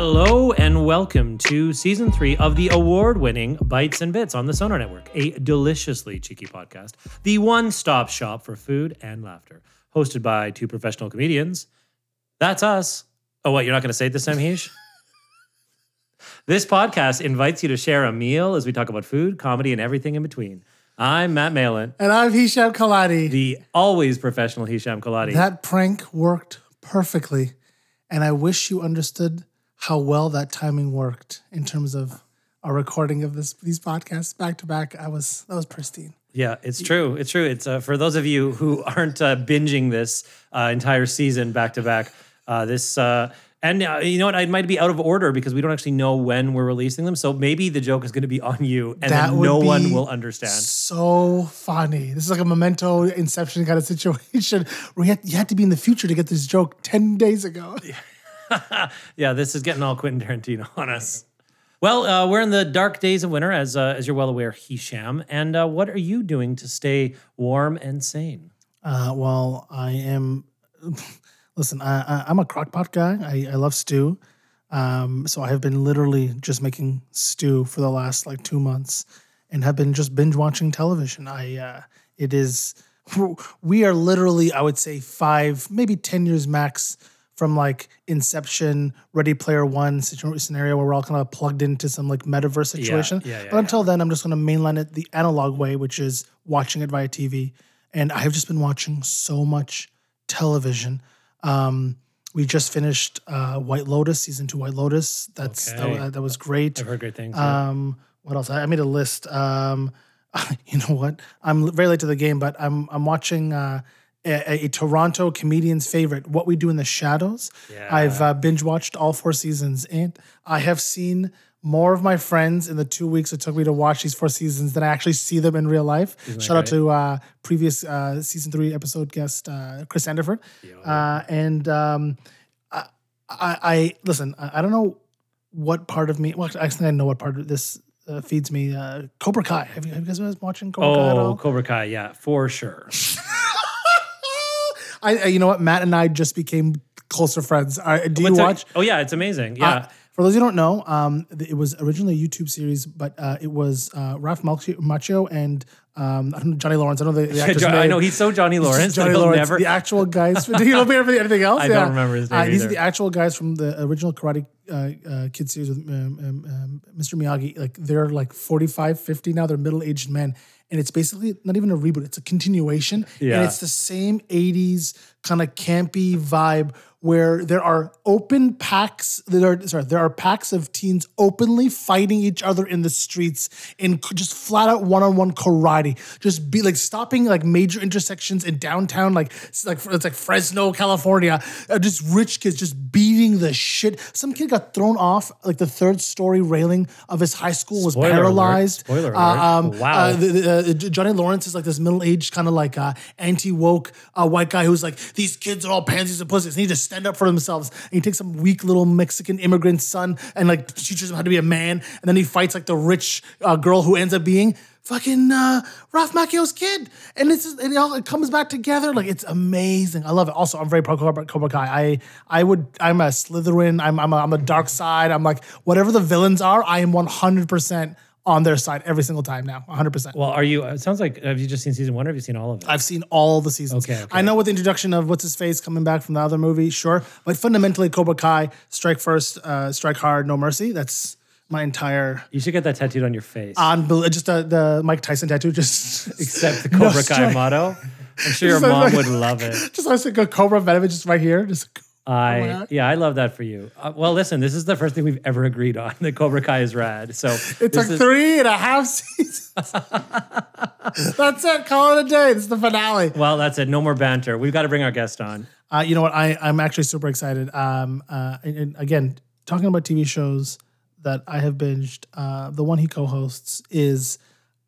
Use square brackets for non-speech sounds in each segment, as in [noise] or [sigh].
Hello and welcome to season three of the award winning Bites and Bits on the Sonar Network, a deliciously cheeky podcast, the one stop shop for food and laughter, hosted by two professional comedians. That's us. Oh, what? You're not going to say it this time, Heesh? [laughs] this podcast invites you to share a meal as we talk about food, comedy, and everything in between. I'm Matt Malin, And I'm Hisham Kelati. the always professional Hisham Kelati. that prank worked perfectly. And I wish you understood how well that timing worked in terms of our recording of this these podcasts back to back. I was that was pristine. Yeah, it's true. It's true. It's uh, for those of you who [laughs] aren't uh, binging this uh, entire season back to back. uh, This uh, and uh, you know what? I might be out of order because we don't actually know when we're releasing them. So maybe the joke is going to be on you, and That then no one will understand. So funny. This is like a memento inception kind of [laughs] situation where you had, you had to be in the future to get this joke 10 days ago. [laughs] Yeah, this is getting all Quentin Tarantino on us. Well, uh, we're in the dark days of winter, as uh, as you're well aware, Hisham. And uh, what are you doing to stay warm and sane? Uh, well, I am. [laughs] Listen, I, I, I'm a crockpot guy. I, I love stew. Um, so I have been literally just making stew for the last like two months, and have been just binge watching television. I uh, it is [laughs] we are literally I would say five maybe ten years max from like Inception, Ready Player One scenario where we're all kind of plugged into some like metaverse situation. yeah, yeah, but until then, I'm just going to mainline it the analog way, which is watching it via TV. And I have just been watching so much television. Um, we just finished uh, White Lotus, season two White Lotus. That's Okay. that, that was great. I've heard great things. yeah. Um, what else? I I made a list. Um, [laughs] you know what? I'm very late to the game, but I'm I'm watching uh, a, a Toronto comedian's favorite, What We Do in the Shadows. I've uh, binge watched all four seasons, and I have seen more of my friends in the two weeks it took me to watch these four seasons than I actually see them in real life. Shout out to uh, previous uh, season three episode guest uh, Chris Sanderford, uh, and um, I, I, I listen. I, I don't know what part of me. Well, actually, I think I know what part of this uh, feeds me. Uh, Cobra Kai. Have you, have you guys been watching Cobra Kai oh. Cobra Kai, yeah, for sure. [laughs] I, you know what? Matt and I just became closer friends. I, do you What's that- watch? Oh yeah, it's amazing. Yeah. Uh, for those who don't know, um, th- it was originally a YouTube series, but uh, it was uh, Ralph Macchio Macho and um, I don't know, Johnny Lawrence. I don't know the, the [laughs] actor's Jo- I know he's so Johnny just Lawrence. Johnny Lawrence, never. the actual guys. [laughs] Do you know anything else? [laughs] I don't remember his name Uh, these are either. the actual guys from the original Karate uh, uh, Kid series with um, um, um, Mr. Miyagi. Like they're like 45, 50 now. They're middle aged men. And it's basically not even a reboot, it's a continuation. Yeah. And it's the same 80s kind of campy vibe where there are open packs there are sorry there are packs of teens openly fighting each other in the streets in just flat out one-on-one karate just be like stopping like major intersections in downtown like it's like it's like Fresno California uh, just rich kids just beating the shit some kid got thrown off like the third story railing of his high school was Spoiler alert. paralyzed Spoiler Uh, alert. um, Wow. uh, the- the, uh, Johnny Lawrence is like this middle-aged kind of like uh, anti-woke uh, white guy who's like these kids are all pansies and pussies. They need to stand up for themselves. And he takes some weak little Mexican immigrant son and like teaches him how to be a man. And then he fights like the rich uh, girl who ends up being fucking uh, Ralph Macchio's kid. And it's it all it comes back together. Like it's amazing. I love it. Also, I'm very pro Cobra Kai. I I would I'm a Slytherin. I'm I'm a, I'm a dark side. I'm like whatever the villains are. I am 100 percent on their side every single time now. 100 percent. well, are you? It sounds like have you just seen season one or have you seen all of it? I've seen all the seasons. Okay, okay. I know with the introduction of what's his face coming back from the other movie, sure. But fundamentally, Cobra Kai, strike first, uh, strike hard, no mercy. That's my entire you should get that tattooed on your face. On just uh, the Mike Tyson tattoo. Just [laughs] Except the No Cobra Kai motto. I'm sure [laughs] your mom like- would love it. [laughs] Just like a Cobra Venom, just right here. Just I yeah, I love that for you. Uh, well, listen, this is the first thing we've ever agreed on. [laughs] That Cobra Kai is rad. So It took three and a half [laughs] seasons. That's it. Call it a day. Is the finale. Well, that's it. No more banter. We've got to bring our guest on. Uh, you know what? I, I'm actually super excited. Um, uh, and, and again, talking about TV shows that I have binged, uh, the one he co-hosts is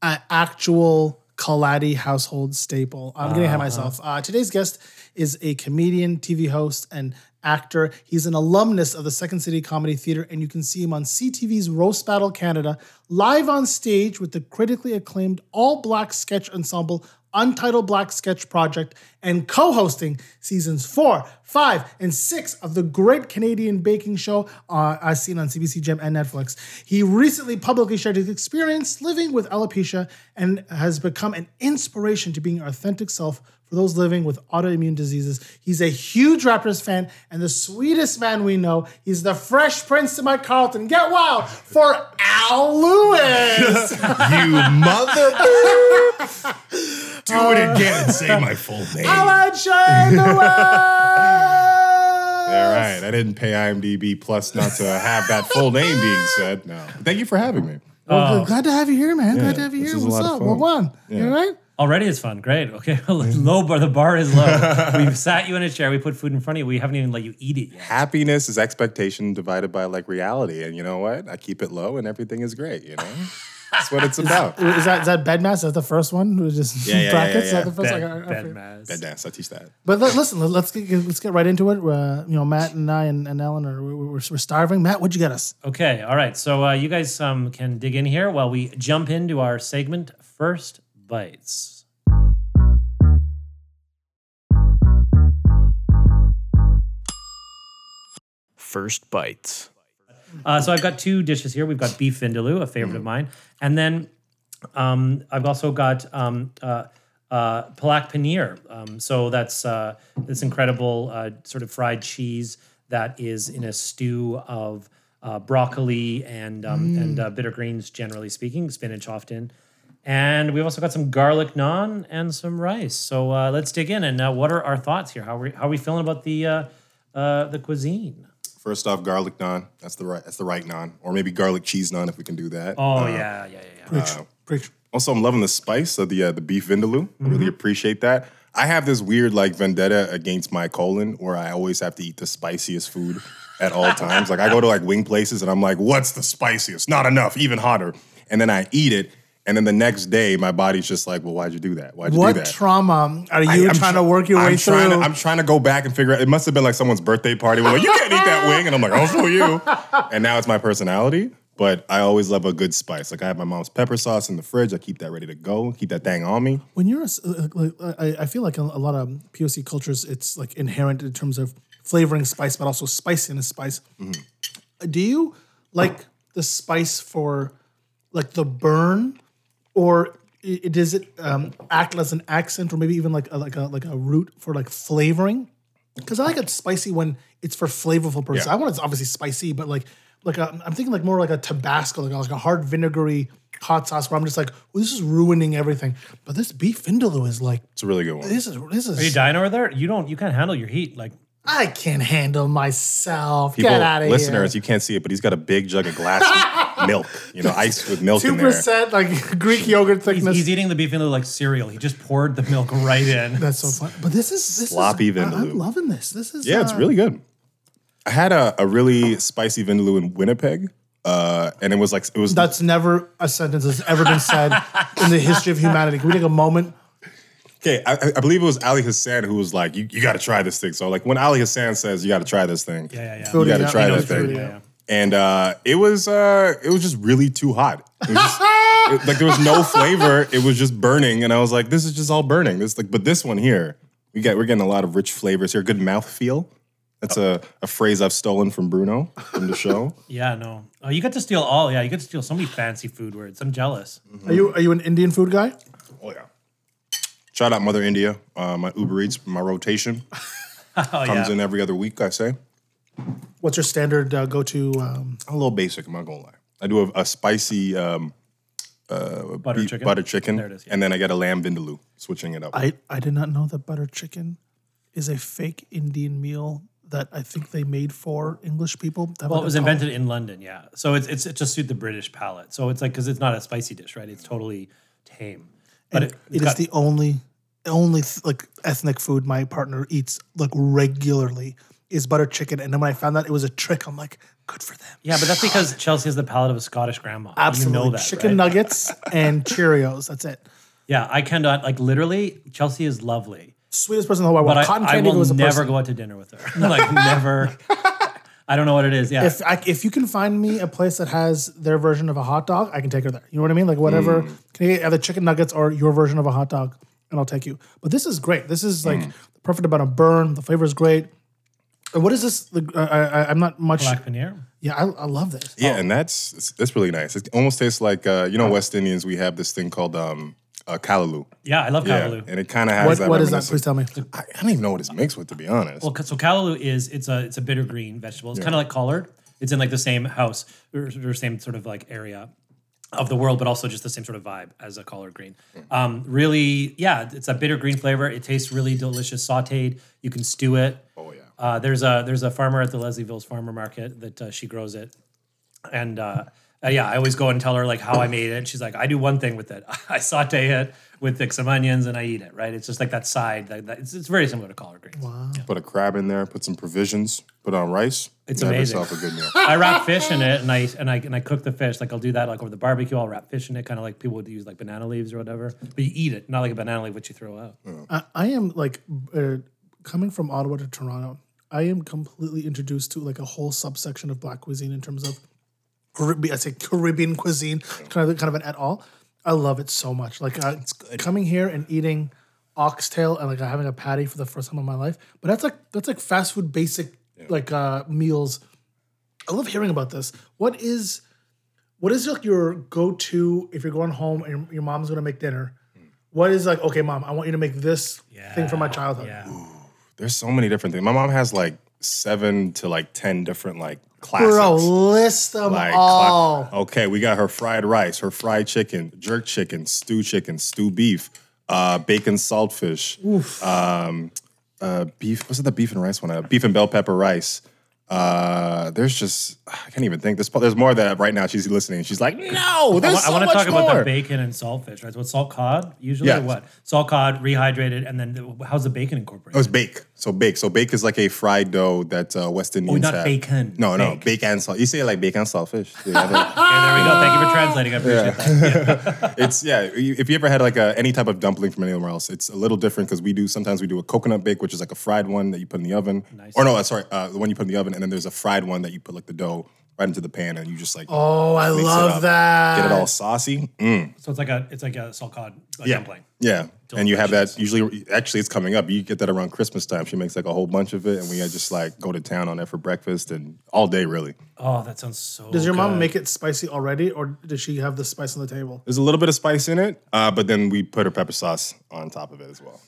an actual Kelati household staple. I'm getting ahead of myself. Uh, today's guest is a comedian, TV host, and actor. He's an alumnus of the Second City Comedy Theater, and you can see him on CTV's Roast Battle Canada, live on stage with the critically acclaimed all-black sketch ensemble Untitled Black Sketch Project and co hosting seasons four, five, and six of the great Canadian baking show uh, as seen on CBC Gem and Netflix. He recently publicly shared his experience living with alopecia and has become an inspiration to being your authentic self for those living with autoimmune diseases. He's a huge Raptors fan and the sweetest man we know. He's the fresh prince to my Carlton. Get wild for Al Lewis. [laughs] you mother. [laughs] Do it oh. again and say my full [laughs] name. Alan Shane All right, I didn't pay IMDb Plus not to have that full name being said. No, thank you for having me. Well, oh. good- glad to have you here, man. glad to have you this here. is a What's up? of fun. What one? You all right? Already it's fun. Great. Okay. [laughs] low bar. The bar is low. [laughs] We've sat you in a chair. We put food in front of you. We haven't even let you eat it yet. Happiness is expectation divided by like reality, and you know what? I keep it low, and everything is great. You know, that's what it's about. Is that is that BEDMAS? Is that the first one? It was just Yeah, yeah, yeah, brackets. yeah, Is that yeah. the first? Bed, I- I- I bed mass. Bed dance, I teach that. But let, listen, let- let's get let's get right into it. Uh, you know, Matt and I and, and Ellen are we're, we're, we're starving. Matt, what'd you get us? Okay. All right. So uh, you guys um, can dig in here while we jump into our segment First Bites. First bites. Uh, so I've got two dishes here. We've got beef vindaloo, a favorite of mine, and then um, I've also got um, uh, uh, palak paneer. Um, so that's uh, this incredible uh, sort of fried cheese that is in a stew of uh, broccoli and um, and uh, bitter greens, generally speaking, spinach often. And we've also got some garlic naan and some rice. So uh, let's dig in. And uh, what are our thoughts here? How are we, how are we feeling about the uh, uh, the cuisine? First off, garlic naan. That's the right. That's the right naan, or maybe garlic cheese naan if we can do that. Oh uh, yeah, yeah, yeah, yeah. Uh, preach, preach. Also, I'm loving the spice of the uh, the beef vindaloo. I really mm-hmm. appreciate that. I have this weird like vendetta against my colon, where I always have to eat the spiciest food at all [laughs] times. like I go to like wing places, and I'm like, "What's the spiciest? Not enough, even hotter." And then I eat it, and then the next day, my body's just like, "Well, why'd you do that? Why'd you What do that?" What trauma are you I- I'm trying try- to work your I'm way through? To, I'm trying to go back and figure out. It must have been like someone's birthday party. Where like, you can't eat that [laughs] wing, and I'm like, I'll show you. And now it's my personality. But I always love a good spice. Like I have my mom's pepper sauce in the fridge. I keep that ready to go. Keep that thing on me. when you're a uh, like, I, I feel like a lot of POC cultures, it's like inherent in terms of flavoring spice, but also spiciness spice. Do you like the spice for like the burn, or i- i- does it um, act as an accent, or maybe even like a, like a like a root for like flavoring? Because I like it spicy when it's for flavorful purposes. Yeah. I want it's obviously spicy, but like like a, I'm thinking like more like a Tabasco, like a, like a hard vinegary hot sauce where I'm just like, well, this is ruining everything. But this beef vindaloo is like It's a really good one. this is this is. Are you dying over there? You don't. You can't handle your heat. Like I can't handle myself. People, Get out of here. listeners, you can't see it, but he's got a big jug of glass [laughs] milk. You know, ice with milk Two in there. percent like [laughs] Greek yogurt he's, thickness. he's eating the beef vindaloo like cereal. He just poured the milk right in. [laughs] That's so fun. But this is this Sloppy is, I- vindaloo. I'm loving this. This is Yeah, it's uh, really good. I had a, a really spicy vindaloo in Winnipeg, uh, and it was like it was That's never a sentence that's ever been said in the history of humanity. Can we take a moment? Okay, I, I believe it was Ali Hassan who was like, "You, you got to try this thing." So, like, when Ali Hassan says, "You got to try this thing," Yeah, yeah, yeah. you got to try I know that thing. really- yeah. And uh, it was uh, it was just really too hot. It was just, it- like there was no [laughs] flavor. It was just burning, and I was like, "This is just all burning." This like, but this one here, we get we're getting a lot of rich flavors here. Good mouth feel. That's a, a phrase I've stolen from Bruno from the show. [laughs] Yeah, no. Oh, you get to steal all. Yeah, you get to steal so many fancy food words. I'm jealous. Are you are you an Indian food guy? Yeah. Shout out Mother India, uh, my Uber Eats, my rotation [laughs] Oh comes yeah. in every other week. I say. What's your standard uh, go to? Um, I'm a little basic. I'm not gonna lie. I do a, a spicy um, Butter beef- chicken. butter chicken, There it is, yeah. and then I get a lamb vindaloo, switching it up. I I did not know that butter chicken is a fake Indian meal that I think they made for English people. That Well, it was they're invented in London, yeah. So it's it's it just suit the British palate. So it's like because it's not a spicy dish, right? It's totally tame. But it, it is the only only like ethnic food my partner eats like regularly is butter chicken. And then when I found out it was a trick, I'm like, good for them. yeah, but that's because Chelsea has the palate of a Scottish grandma. Absolutely, you know that, chicken right? nuggets and Cheerios. That's it. Yeah, I cannot like literally. Chelsea is lovely, Sweetest person in the whole but world. I, Cotton I candy will was a never person. go out to dinner with her. [laughs] like never. [laughs] I don't know what it is. Yeah, If I, if you can find me a place that has their version of a hot dog, I can take her there. You know what I mean? Like whatever. Mm. Can you get either chicken nuggets or your version of a hot dog, and I'll take you. But this is great. This is like Mm. the perfect amount of burn. The flavor is great. What is this? Like, uh, I, I, I'm not much. palak paneer. Yeah, I, I love this. Yeah, and that's it's, that's really nice. It almost tastes like uh, you know West Indians. We have this thing called um, uh, callaloo. Yeah, I love Yeah, and it kind of has What, that. what is that? Please tell me. I, I don't even know what it's mixed with, to be honest. Well, so callaloo is it's a it's a bitter green vegetable. It's kind of like collard. It's in like the same house or, or same sort of like area of the world, but also just the same sort of vibe as a collard green. Um, really, yeah, it's a bitter green flavor. It tastes really delicious, sautéed. You can stew it. oh yeah. Uh, there's a there's a farmer at the Leslieville's farmer market that uh, she grows it, and uh, yeah, I always go and tell her like how I made it. And she's like, I do one thing with it. [laughs] I saute it with like some onions and I eat it. Right? It's just like that side. That, that- it's, it's very similar to collard greens. Put a crab in there. Put some provisions. Put on rice. It's you have amazing. yourself a good meal. [laughs] I wrap fish in it and I and I and I cook the fish. Like I'll do that like over the barbecue. I'll wrap fish in it, kind of like people would use like banana leaves or whatever. But you eat it, not like a banana leaf which you throw out. I, I am like uh, coming from Ottawa to Toronto. I am completely introduced to like a whole subsection of black cuisine in terms of Caribbean. I say Caribbean cuisine, kind of kind of an et al. I love it so much. Like uh, coming here and eating oxtail and like having a patty for the first time in my life. But that's like that's like fast food basic like uh, meals. I love hearing about this. What is what is like your go to if you're going home and your, your mom's gonna make dinner? What is like okay, mom? I want you to make this thing from my childhood. Yeah. There's so many different things. My mom has like seven to like ten different like classics. Bro, list them Like, all. cla- okay, we got her fried rice, her fried chicken, jerk chicken, stew chicken, stew beef, uh, bacon saltfish, um, uh, beef. What's it? The beef and rice one? Uh, beef and bell pepper rice. Uh, there's just I can't even think. There's there's more that right now she's listening. She's like, no, there's I so want to much talk about the bacon and saltfish, right? So it's salt cod usually, Yeah. or what? Salt cod rehydrated, and then the- how's the bacon incorporated? Oh, it's bake. So bake. So bake is like a fried dough that uh, West Indians not have. bacon. No, no, Bake. bake and salt. You say like bacon and saltfish. [laughs] Yeah, okay, there we go. Thank you for translating. I appreciate that. [laughs] it's yeah. If you ever had like a, any type of dumpling from anywhere else, it's a little different because we do sometimes we do a coconut bake, which is like a fried one that you put in the oven. Or no, uh, sorry, uh, the one you put in the oven, and then there's a fried one that you put like the dough right into the pan, and you just like Oh, I mix it love up, that. get it all saucy. Mm, So it's like a it's like a salt cod uh, yeah, dumpling. yeah. And you have that usually. Actually, it's coming up. You get that around Christmas time. She makes like a whole bunch of it, and we just like go to town on it for breakfast and all day really. Oh, that sounds so. Does your mom make it spicy already, or does she have the spice on the table? There's a little bit of spice in it, uh, but then we put her pepper sauce on top of it as well.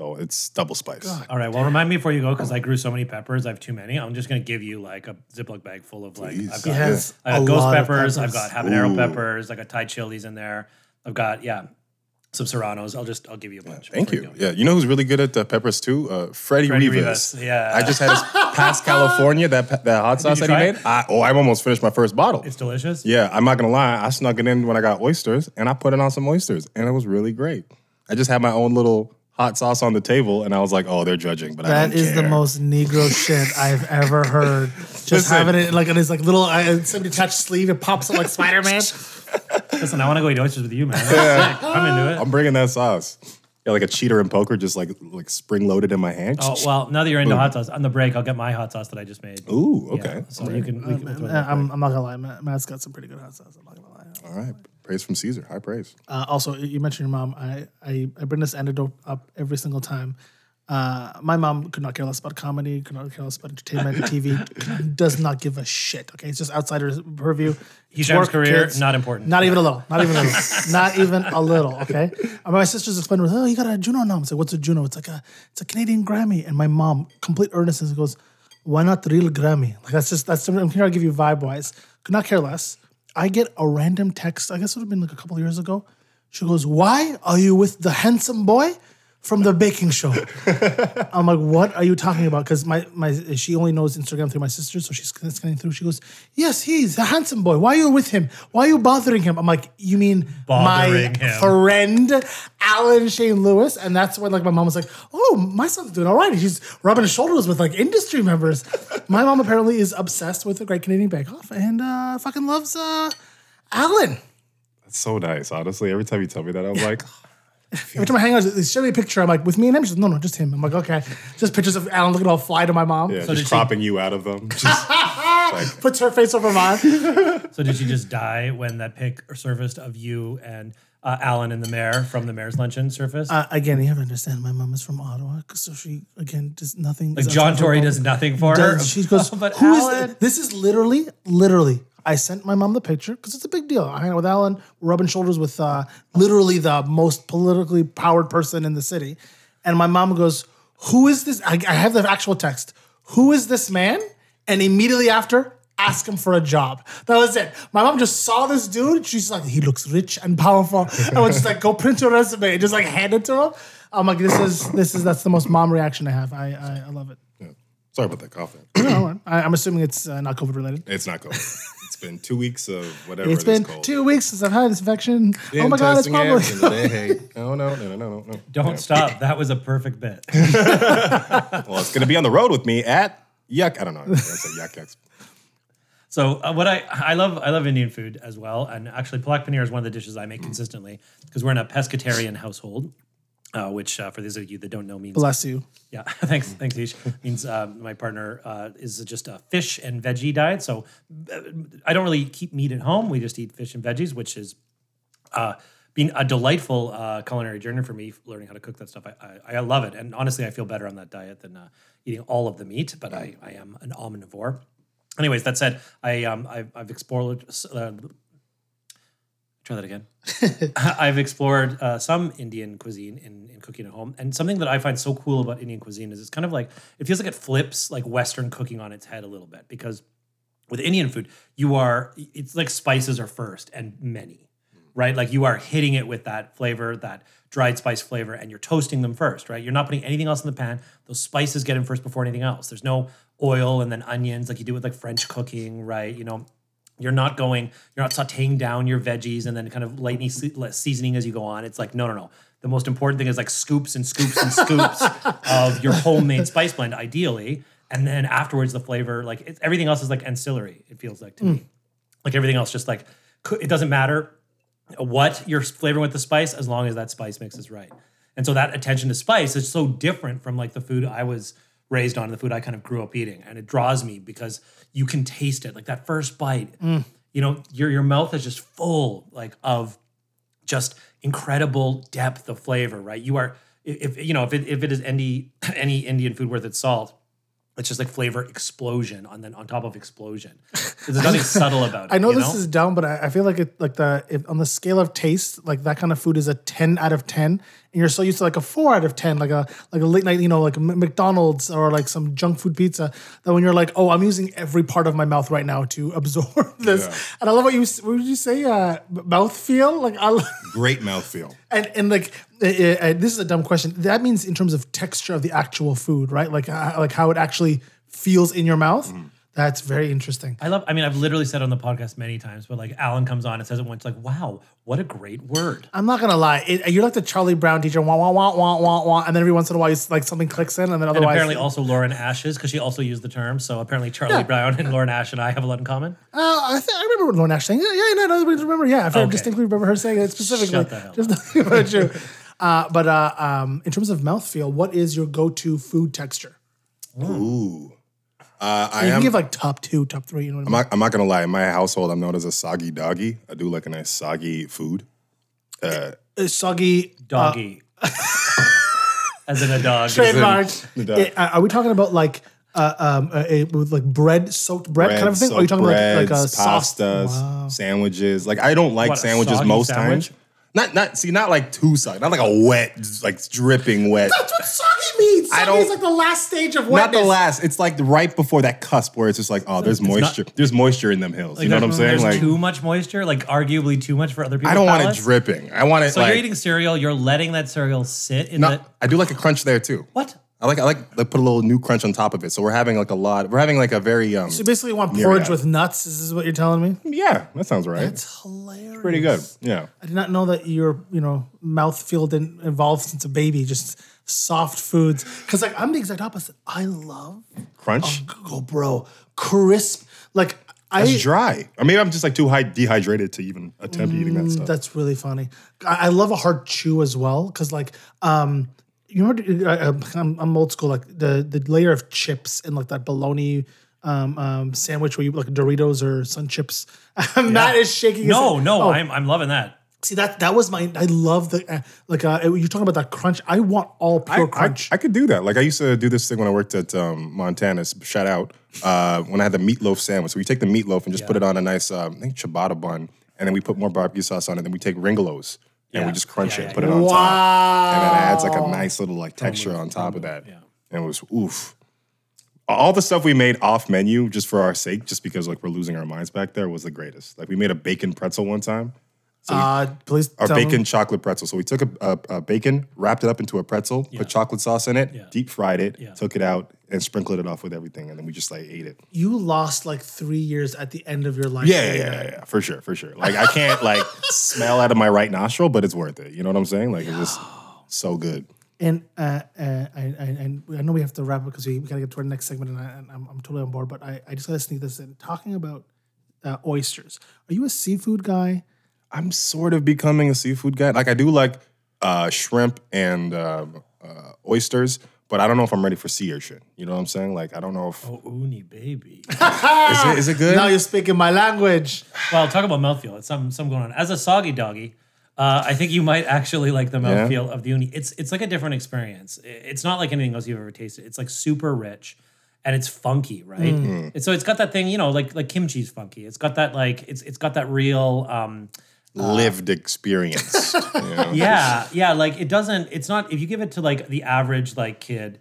So it's double spice. All right. Well, remind me before you go because I grew so many peppers. I have too many. I'm just gonna give you like a Ziploc bag full of like I've He got, has I got a ghost lot of peppers, I've got habanero Ooh. peppers. I got Thai chilies in there. I've got yeah, some serranos. I'll just I'll give you a bunch. Thank before you. go. Yeah, you know who's really good at the peppers too? Uh, Freddie, Freddie Rivas. Rivas, yeah. I just had his [laughs] past California that pa- that hot sauce you that he try it? made. I, oh, I've almost finished my first bottle. It's delicious. yeah, I'm not gonna lie. I snuck it in when I got oysters, and I put it on some oysters, and it was really great. I just had my own little hot sauce on the table, and I was like, "Oh, they're judging," but I That don't is the most Negro shit I've ever heard. [laughs] Just Listen. having it like on his like little uh, semi-detached sleeve, it pops up like Spider Man. [laughs] Listen, I want to go eat oysters with you, man. That's sick. I'm into it. I'm bringing that sauce. Yeah, like a cheater in poker, just like like spring loaded in my hand. Oh well, now that you're into hot sauce, on the break, I'll get my hot sauce that I just made. Ooh, Yeah, okay. so you can. We can we'll throw that I'm, I'm not gonna lie, Matt, Matt's got some pretty good hot sauce. I'm not gonna lie. All right. Praise from Caesar. High praise. Uh, also, you mentioned your mom. I, I, I bring this anecdote up every single time. Uh, my mom could not care less about comedy, could not care less about entertainment, [laughs] TV, does not give a shit. Okay, it's just outside her purview. Hisham's Work, career, kids, not important. Not even a little. Not even a little. [laughs] not even a little. Okay. And my sister's explaining, oh, you got a Juno nom. It's like, what's a Juno? It's like a, it's a Canadian Grammy. And my mom, complete earnestness, goes, why not real Grammy? Like that's just that's. I'm here to give you vibe wise. Could not care less. I get a random text. I guess it would have been like a couple years ago. She goes, "Why are you with the handsome boy? From the baking show. [laughs] I'm like, what are you talking about? Because my my she only knows Instagram through my sister, so she's scanning through. She goes, yes, he's a handsome boy. Why are you with him? Why are you bothering him? I'm like, you mean Bothering my him. friend Alan Shane Lewis? And that's when like my mom was like, oh, my son's doing all right. He's rubbing his shoulders with like industry members. my mom apparently is obsessed with the Great Canadian Bake Off and uh, fucking loves uh, Alan. That's so nice, honestly. Every time you tell me that, I'm [laughs] like, [laughs] Every time I hang out, they show me a picture. I'm like, with me and him. She's like, no, no, just him. I'm like, okay. Just pictures of Alan looking all fly to my mom. yeah, did just she- cropping you out of them. [laughs] Just, like, Puts her face over mine. [laughs] So did she just die when that pic surfaced of you and uh, Alan and the mayor from the mayor's luncheon surfaced? Uh, again, you have to understand, my mom is from Ottawa, so she again does nothing. like John Tory does nothing for her. Does, she goes, but who is Alan. this? This is literally, literally. I sent my mom the picture because it's a big deal. I hang out with Alan, rubbing shoulders with uh, literally the most politically powered person in the city, and my mom goes, "Who is this?" I, I have the actual text. Who is this man? And immediately after, ask him for a job. That was it. My mom just saw this dude. She's like, he looks rich and powerful. I was just like, go print your resume and just like hand it to him. I'm like, this is this is that's the most mom reaction I have. I I, I love it. sorry about that coughing. No, I, I'm assuming it's uh, not COVID related. It's not COVID. It's been two weeks of whatever It's it been is called. two weeks since I've had this infection. Been oh my god, it's probably. it, and then, hey, no, no, no, no, no, no. Don't stop. That was a perfect bit. [laughs] Well, it's gonna be on the road with me at Yuck. I don't know. I said Yuk Yuk's. So uh, what I I love I love Indian food as well, and actually palak paneer is one of the dishes I make consistently because we're in a pescatarian household, uh, which uh, for those of you that don't know means Bless you. yeah [laughs] thanks thanks Ish means uh, my partner uh, is just a fish and veggie diet. So uh, I don't really keep meat at home. We just eat fish and veggies, which is uh, been a delightful uh, culinary journey for me, learning how to cook that stuff. I, I, I love it, and honestly, I feel better on that diet than uh, eating all of the meat. But I, I am an omnivore. Anyways, that said, I um I've, I've explored. Uh, try that again. [laughs] [laughs] I've explored uh, some Indian cuisine in, in cooking at home, and something that I find so cool about Indian cuisine is it's kind of like it feels like it flips like Western cooking on its head a little bit because with Indian food, you are it's like spices are first and many, right? Like you are hitting it with that flavor, that dried spice flavor, and you're toasting them first, right? You're not putting anything else in the pan. Those spices get in first before anything else. There's no oil and then onions like you do with like French cooking, right? You know, you're not going, you're not sauteing down your veggies and then kind of lightly se- seasoning as you go on. It's like, no, no, no. The most important thing is like scoops and scoops and scoops [laughs] of your homemade spice blend, ideally. And then afterwards, the flavor, like it's, everything else is like ancillary, it feels like to me. Mm. Like everything else, just like, it doesn't matter what you're flavoring with the spice as long as that spice mix is right. And so that attention to spice is so different from like the food I was raised on, the food I kind of grew up eating. And it draws me because you can taste it. Like that first bite, mm. you know, your your mouth is just full like of just incredible depth of flavor, right? You are if you know if it, if it is any [clears throat] any Indian food worth its salt, it's just like flavor explosion on then on top of explosion. There's [laughs] nothing subtle about it. I know this is dumb, but I, I feel like it like the if on the scale of taste, like that kind of food is a ten out of ten, and you're so used to like a four out of ten, like a like a late night, you know, like McDonald's or like some junk food pizza. That when you're like, oh, I'm using every part of my mouth right now to [laughs] absorb this, and I love what you what did you say, uh, mouth feel? Like I. [laughs] Great mouthfeel. And and like this is a dumb question. That means in terms of texture of the actual food, right? Like uh, like how it actually feels in your mouth. That's very interesting. I love. I mean, I've literally said on the podcast many times, but like Alan comes on and says it once, like, "Wow, what a great word." I'm not gonna lie. It, you're like the Charlie Brown teacher, wah wah wah wah wah wah, and then every once in a while, you, like something clicks in, and then And otherwise, apparently, also Lauren Ash's because she also used the term. So apparently, Charlie Yeah. Brown and Lauren Ash and I have a lot in common. Uh, I, think I remember Lauren Ash saying, yeah, yeah, no, no, I remember, yeah, I Okay. distinctly remember her saying it specifically. Shut the hell Just [laughs] nothing about true. Uh, but uh, um, in terms of mouthfeel, what is your go-to food texture? Ooh. Uh, I You am. can give like top two, top three. You know what I I'm mean? not, I'm not gonna lie. In my household, I'm known as a soggy doggy. I do like a nice soggy food. Uh, soggy Doggy, [laughs] as in a dog. trademark. [laughs] dog. Eh, uh, are we talking about like uh, um, uh, eh, with like bread soaked bread, kind of thing? Or are you talking breads, about like, like a sauce? pastas, Wow. sandwiches? Like I don't like What, a sandwiches soggy most sandwich? times. Not not see not like too soggy, not like a wet, like dripping wet. That's what soggy means. Soggy I don't- is like the last stage of wet. Not the last. It's like right before that cusp where it's just like, oh, there's moisture. there's moisture in them hills. you know what I'm saying? There's Like, too much moisture, like arguably too much for other people. I don't want it dripping. I want it So like. you're eating cereal, you're letting that cereal sit in no, the I do like a crunch there too. what? I like I like like put a little new crunch on top of it. So we're having like a lot. We're having like a very um. So you basically want porridge with nuts. Is this what you're telling me? Yeah, that sounds right. It's hilarious. pretty good. Yeah. I did not know that your you know mouth feel didn't evolve since a baby. Just soft foods. Because like I'm the exact opposite. I love Crunch. go bro crisp. Like I It's dry. Or maybe I'm just like too high dehydrated to even attempt eating that stuff. That's really funny. I, I love a hard chew as well because, like, um, you remember I, I'm, I'm old school. Like the the layer of chips and like that bologna um, um, sandwich where you like Doritos or Sun Chips. Matt is shaking. his No, head. no, Oh, I'm I'm loving that. see that that was my. I love the uh, like uh, you're talking about that crunch. I want all pure I, crunch. I could do that. Like I used to do this thing when I worked at um, Montana's. Shout out uh, when I had the meatloaf sandwich. So we take the meatloaf and just put it on a nice, um, I think ciabatta bun, and then we put more barbecue sauce on it. And Then we take Ringolos and we just crunch Yeah, it, yeah, put it on top, and then it adds like a nice little like texture on top of that. And it was oof. All the stuff we made off menu just for our sake, just because like we're losing our minds back there, was the greatest. Like we made a bacon pretzel one time. Uh, please Our bacon chocolate pretzel. So we took a, a, a bacon, wrapped it up into a pretzel, put chocolate sauce in it, Yeah. deep fried it, Yeah. took it out, and sprinkled it off with everything, and then we just like ate it. You lost like three years at the end of your life. Yeah, yeah, yeah, yeah, yeah, for sure, for sure. Like I can't like [laughs] smell out of my right nostril, but it's worth it. You know what I'm saying? Like it's just so good. And uh, uh, I, I, I know we have to wrap up because we, we got to get to our next segment, and, I, and I'm, I'm totally on board. But I, I just got to sneak this in. Talking about uh, oysters, are you a seafood guy? I'm sort of becoming a seafood guy. Like I do like uh, shrimp and um, uh, oysters, but I don't know if I'm ready for sea urchin. You know what I'm saying? Like I don't know if Oh, uni baby. [laughs] is it is it good? Now you're speaking my language. well, talk about mouthfeel. It's some some going on. As a soggy doggy, uh, I think you might actually like the Yeah. mouthfeel of the uni. It's it's like a different experience. It's not like anything else you've ever tasted. It's like super rich. And it's funky, right? And so it's got that thing, you know, like like kimchi's funky. It's got that like it's it's got that real um Uh, lived experience. you [laughs] know? yeah, yeah. Like it doesn't. It's not. If you give it to like the average like kid,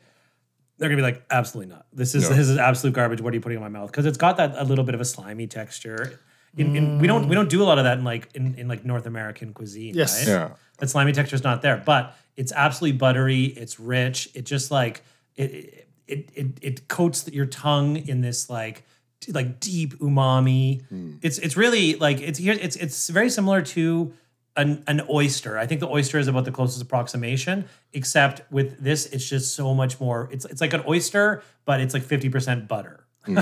they're gonna be like, absolutely not. This is No. this is absolute garbage. What are you putting in my mouth? Because it's got that a little bit of a slimy texture. In, in, we don't we don't do a lot of that in like in, in like North American cuisine. Yes. right? Yeah. that slimy texture is not there, but it's absolutely buttery. It's rich. It just like it it it it coats your tongue in this like t- like deep umami. It's it's really like it's here. It's it's very similar to an an oyster. I think the oyster is about the closest approximation, except with this, it's just so much more. It's it's like an oyster, but it's like fifty percent butter. [laughs]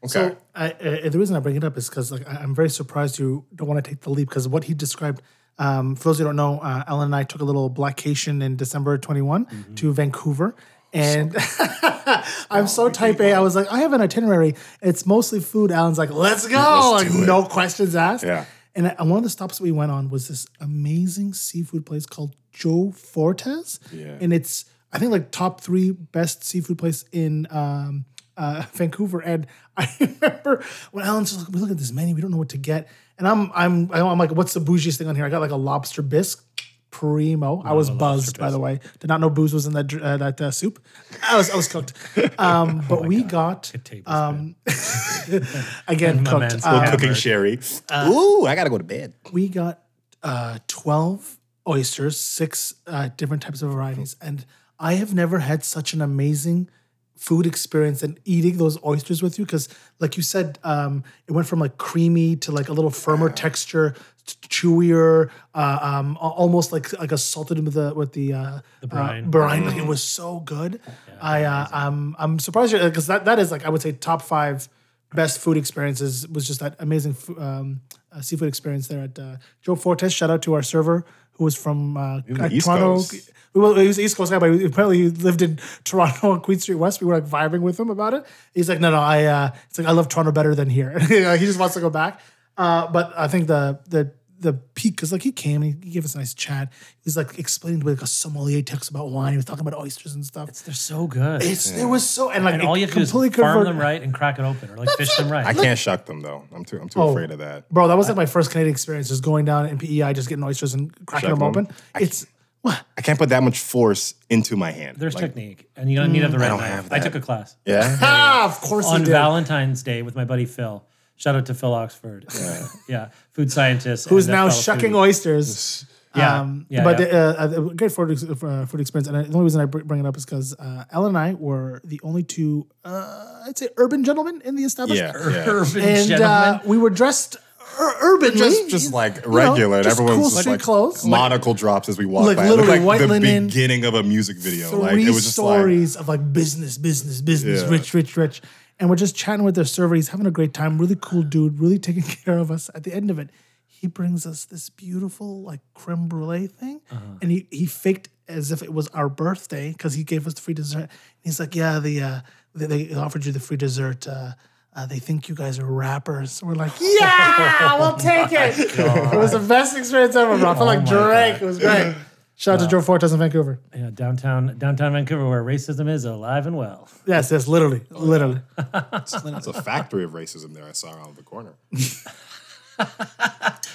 Okay. So I, uh, the reason I bring it up is because like I- I'm very surprised you don't want to take the leap because what he described. Um, for those who don't know, uh, Ellen and I took a little blackcation in December 21 Mm-hmm. to Vancouver. And [laughs] I'm so type A. I was like, I have an itinerary. It's mostly food. Alan's like, let's go. Let's like, no questions asked. Yeah. And one of the stops that we went on was this amazing seafood place called Joe Fortes. Yeah. And it's, I think, like top three best seafood place in um, uh, [laughs] Vancouver. And I [laughs] remember when Alan's like, we look at this menu, we don't know what to get. And I'm, I'm, I'm like, what's the bougiest thing on here? I got like a lobster bisque. Primo. I was buzzed, by the way. Did not know booze was in that uh, that uh, soup. I was I was cooked. Um, [laughs] but we got um, [laughs] again cooked. man's Uh, hammered. Cooking sherry. Ooh, I gotta go to bed. we got uh, 12 oysters, six uh, different types of varieties. And I have never had such an amazing food experience and eating those oysters with you. Because, like you said, um, it went from like creamy to like a little firmer texture, t- chewier, uh, um, almost like like assaulted with the with the uh, the brine. brine. Like it was so good. I uh, I'm I'm surprised because that that is like I would say top five best food experiences was just that amazing fu- um, uh, seafood experience there at uh, Joe Fortes. Shout out to our server who was from uh, uh, Toronto. Coast. Well, he was an East Coast guy, but apparently he lived in [laughs] Toronto on Queen Street West. We were like vibing with him about it. He's like, no, no, I, uh, it's like I love Toronto better than here. [laughs] he just wants to go back. Uh, but I think the the the peak because like he came and he gave us a nice chat. He was like explaining the way like a sommelier talks about wine. He was talking about oysters and stuff. They're so good. It's it was so and like and all you have to do is completely farm convert- them right and crack it open, or like fish them right. I can't shuck them though. I'm too I'm too Oh. afraid of that. Bro, that was like my first Canadian experience, just going down in PEI, just getting oysters and cracking them them. open. It's what? I can't put that much force into my hand. There's Like, technique, and you don't need to have the right don't knife. have I took a class Yeah. Ah, [laughs] of course he on did. Valentine's Day with my buddy Phil. Shout out to Phil Oxford. [laughs] Yeah, food scientist Who's now fellow shucking foodie. oysters. Yeah, Um, yeah, but yeah. Uh, a great food, ex- uh, food experience. And the only reason I bring it up is because uh, Ellen and I were the only two, uh, I'd say, urban gentlemen in the establishment. Yeah. yeah. Urban And gentleman. uh, we were dressed ur- urbanly. Just, just like you know, regular, just everyone's cool just like clothes. monocle drops as we walk like by. It looked literally like white the linen, beginning of a music video. three Like it was just like stories of like business, business, business, Yeah. rich, rich, rich. And we're just chatting with their server. He's having a great time. Really cool dude. Really taking [laughs] care of us. At the end of it, he brings us this beautiful like creme brulee thing, Uh-huh. and he he faked as if it was our birthday because he gave us the free dessert. And he's like, "Yeah, the uh, they, they offered you the free dessert." Uh, uh, they think you guys are rappers. We're like, yeah, we'll take it. [laughs] It was the best experience ever, bro. I felt like Drake. It was great. [laughs] Shout out to Joe Fortes in Vancouver. yeah, downtown downtown Vancouver, where racism is alive and well. Yes, yes, literally, literally. [laughs] it's a factory of racism there. I saw around the corner. [laughs]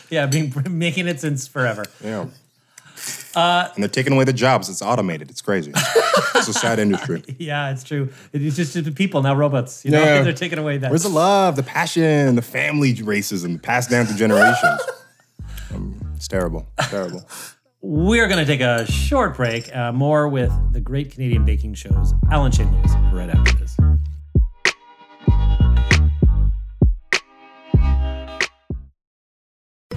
Yeah, being making it since forever. Yeah. and they're taking away the jobs. It's automated. It's crazy. [laughs] it's a sad industry. Yeah, it's true. It's just the people now, robots. You know, Yeah. they're taking away that. Where's the love, the passion, the family racism passed down through generations? Um, it's terrible. It's terrible. We're going to take a short break. Uh, more with the great Canadian baking shows, Alan Shane Lewis, right after this.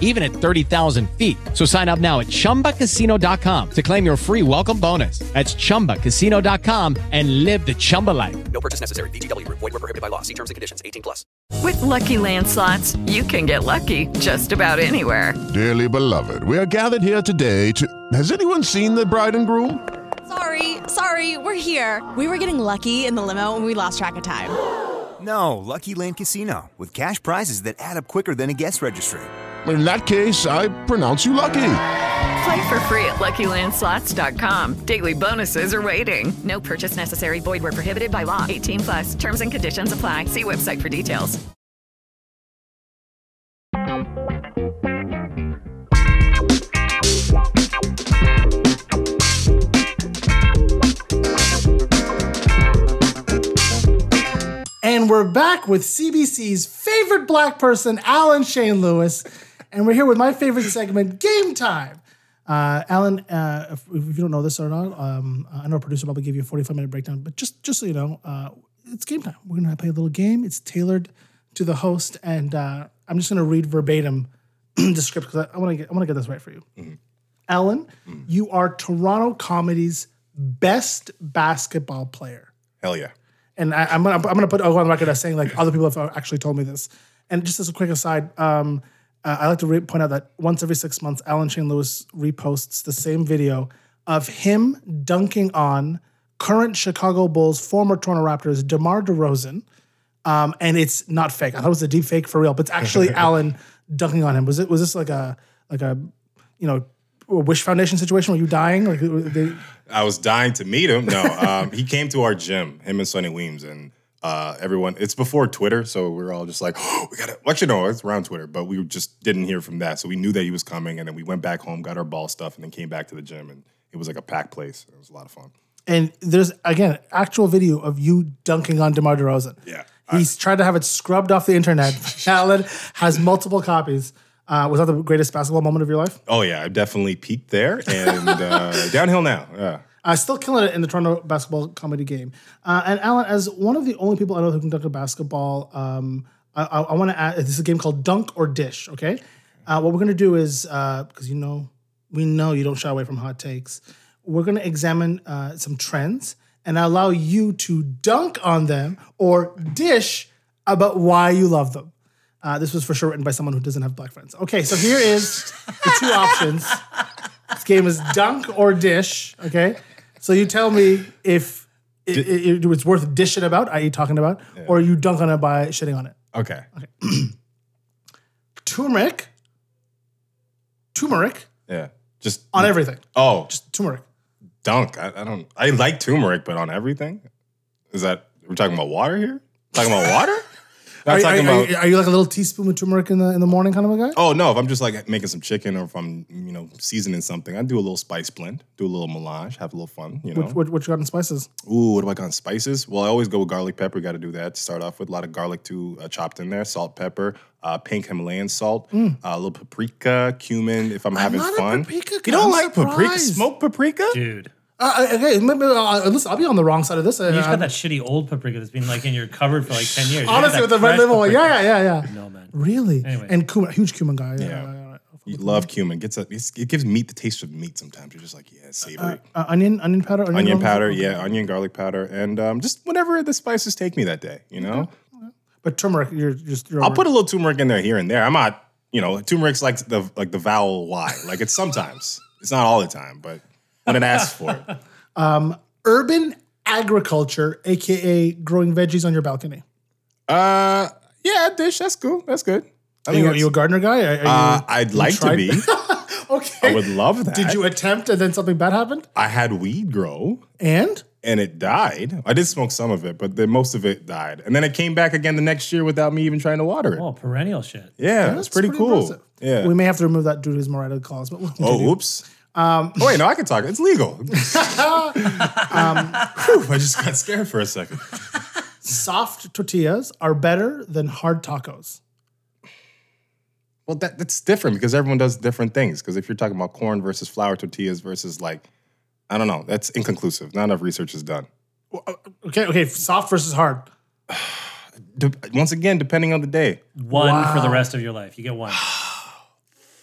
even at 30,000 feet. So sign up now at chumbacasino.com to claim your free welcome bonus. That's chumbacasino.com and live the Chumba life. No purchase necessary. VGW Group. Void were prohibited by law. See terms and conditions. 18 plus. With Lucky Land slots, you can get lucky just about anywhere. Dearly beloved, we are gathered here today to. Has anyone seen the bride and groom? Sorry, sorry, we're here. We were getting lucky in the limo and we lost track of time. No, Lucky Land Casino, with cash prizes that add up quicker than a guest registry. In that case, I pronounce you lucky. Play for free at LuckyLandSlots.com. Daily bonuses are waiting. No purchase necessary. Void where prohibited by law. 18 plus. Terms and conditions apply. See website for details. And we're back with CBC's favorite black person, Alan Shane Lewis. And we're here with my favorite segment, Game Time. Uh, Alan, uh, if, if you don't know this or not, um, I know a producer probably gave you a 45 minute breakdown, but just, just so you know, uh, it's game time. We're going to play a little game. It's tailored to the host. And uh, I'm just going to read verbatim [clears throat] the script because I, I want to get I want to get this right for you. Alan, you are Toronto Comedy's best basketball player Hell yeah. and I, I'm gonna I'm gonna put on record as saying like other people have actually told me this. And just as a quick aside, um, uh, I like to re- point out that once every six months, Alan Shane Lewis reposts the same video of him dunking on current Chicago Bulls, former Toronto Raptors, DeMar DeRozan. Um, and it's not fake. I thought it was a deep fake for real, but it's actually [laughs] Alan dunking on him. Was it? Was this like a like a you know a Wish Foundation situation where you dying? Like they, I was dying to meet him. No, um, he came to our gym, him and Sonny Weems, and uh, everyone. It's before Twitter, so we are all just like, oh, [gasps] "We got to." Well, actually, no, it's around Twitter, but we just didn't hear from that, so we knew that he was coming, and then we went back home, got our ball stuff, and then came back to the gym, and it was like a packed place. It was a lot of fun. And there's again actual video of you dunking on DeMar DeRozan. Yeah. He's tried to have it scrubbed off the internet. [laughs] [laughs] Alan has multiple copies. Uh, was that the greatest basketball moment of your life? Oh yeah, I definitely peaked there, and uh, [laughs] downhill now. Yeah. Uh, still killing it in the Toronto basketball comedy game. Uh, and Alan, as one of the only people I know who can dunk a basketball, um, I, I, I want to add this is a game called Dunk or Dish. Okay, uh, what we're gonna do is because you know we know you don't shy away from hot takes. We're gonna examine uh, some trends and allow you to dunk on them or dish about why you love them. Uh, this was for sure written by someone who doesn't have black friends. Okay, so here is the two options. This game is dunk or dish. Okay, so you tell me if it, it, it's worth dishing about, i.e., talking about, or you dunk on it by shitting on it. Okay. [clears throat] Turmeric, turmeric Yeah. Just on everything. Oh, Just turmeric. dunk. I, I don't. I like turmeric, but on everything. Is that we're talking about water here? Talking about water? [laughs] Not Are, you- talking are you- about. are you like a little teaspoon of turmeric in the in the morning kind of a guy? Oh no! If I'm just like making some chicken, or if I'm you know seasoning something, I do a little spice blend, do a little melange, have a little fun. You know. What, what, what you got in spices? Ooh, what do I got in spices? Well, I always go with garlic pepper. Got to do that to start off with. A lot of garlic too, uh, chopped in there. Salt, pepper, uh, pink Himalayan salt, uh, a little paprika, cumin. If I'm, having not a fun. paprika you don't I'm like paprika? surprised. Smoked paprika? Dude. Uh, okay, maybe, uh, listen, I'll be on the wrong side of this. Uh, You just got that shitty old paprika that's been like in your cupboard for like 10 years. Honestly, with the red fresh label, one. paprika. yeah, yeah, yeah, yeah. No, man. Really? Anyway. And cumin, huge cumin guy. Yeah. Yeah. yeah, yeah. You love cumin. Gets a, it's, it gives meat the taste of meat. Sometimes you're just like, yeah, savory. Uh, onion, onion powder, onion garlic powder, Okay. yeah, onion, garlic powder, and um, just whatever the spices take me that day. You know, But turmeric, you're just. You're I'll put a little turmeric in there here and there. I'm not, you know, turmeric's like the like the vowel Y. Like it's sometimes. It's not all the time, but when it asks for it. [laughs] Um, urban agriculture, aka growing veggies on your balcony. Uh, yeah, dish. That's cool. That's good. I Are you, are you a gardener guy? Are, are you, uh, I'd you like to be. [laughs] okay. I would love that. Did you attempt and then something bad happened? I had weed grow And and it died. I did smoke some of it, but then most of it died. And then it came back again the next year without me even trying to water it. Oh, perennial shit. yeah, that's that's pretty, cool. impressive. Yeah. We may have to remove that due to his morality clause, but we'll Oh, continue. oops. Um, oh, wait, no, I can talk. It's legal. [laughs] um, whew, I just got scared for a second. Soft tortillas are better than hard tacos. Well, that, that's different because everyone does different things. Because if you're talking about corn versus flour tortillas versus like, I don't know, that's inconclusive. Not enough research is done. Okay, okay, soft versus hard. [sighs] De- once again, depending on the day. One for the rest of your life. You get one. [sighs]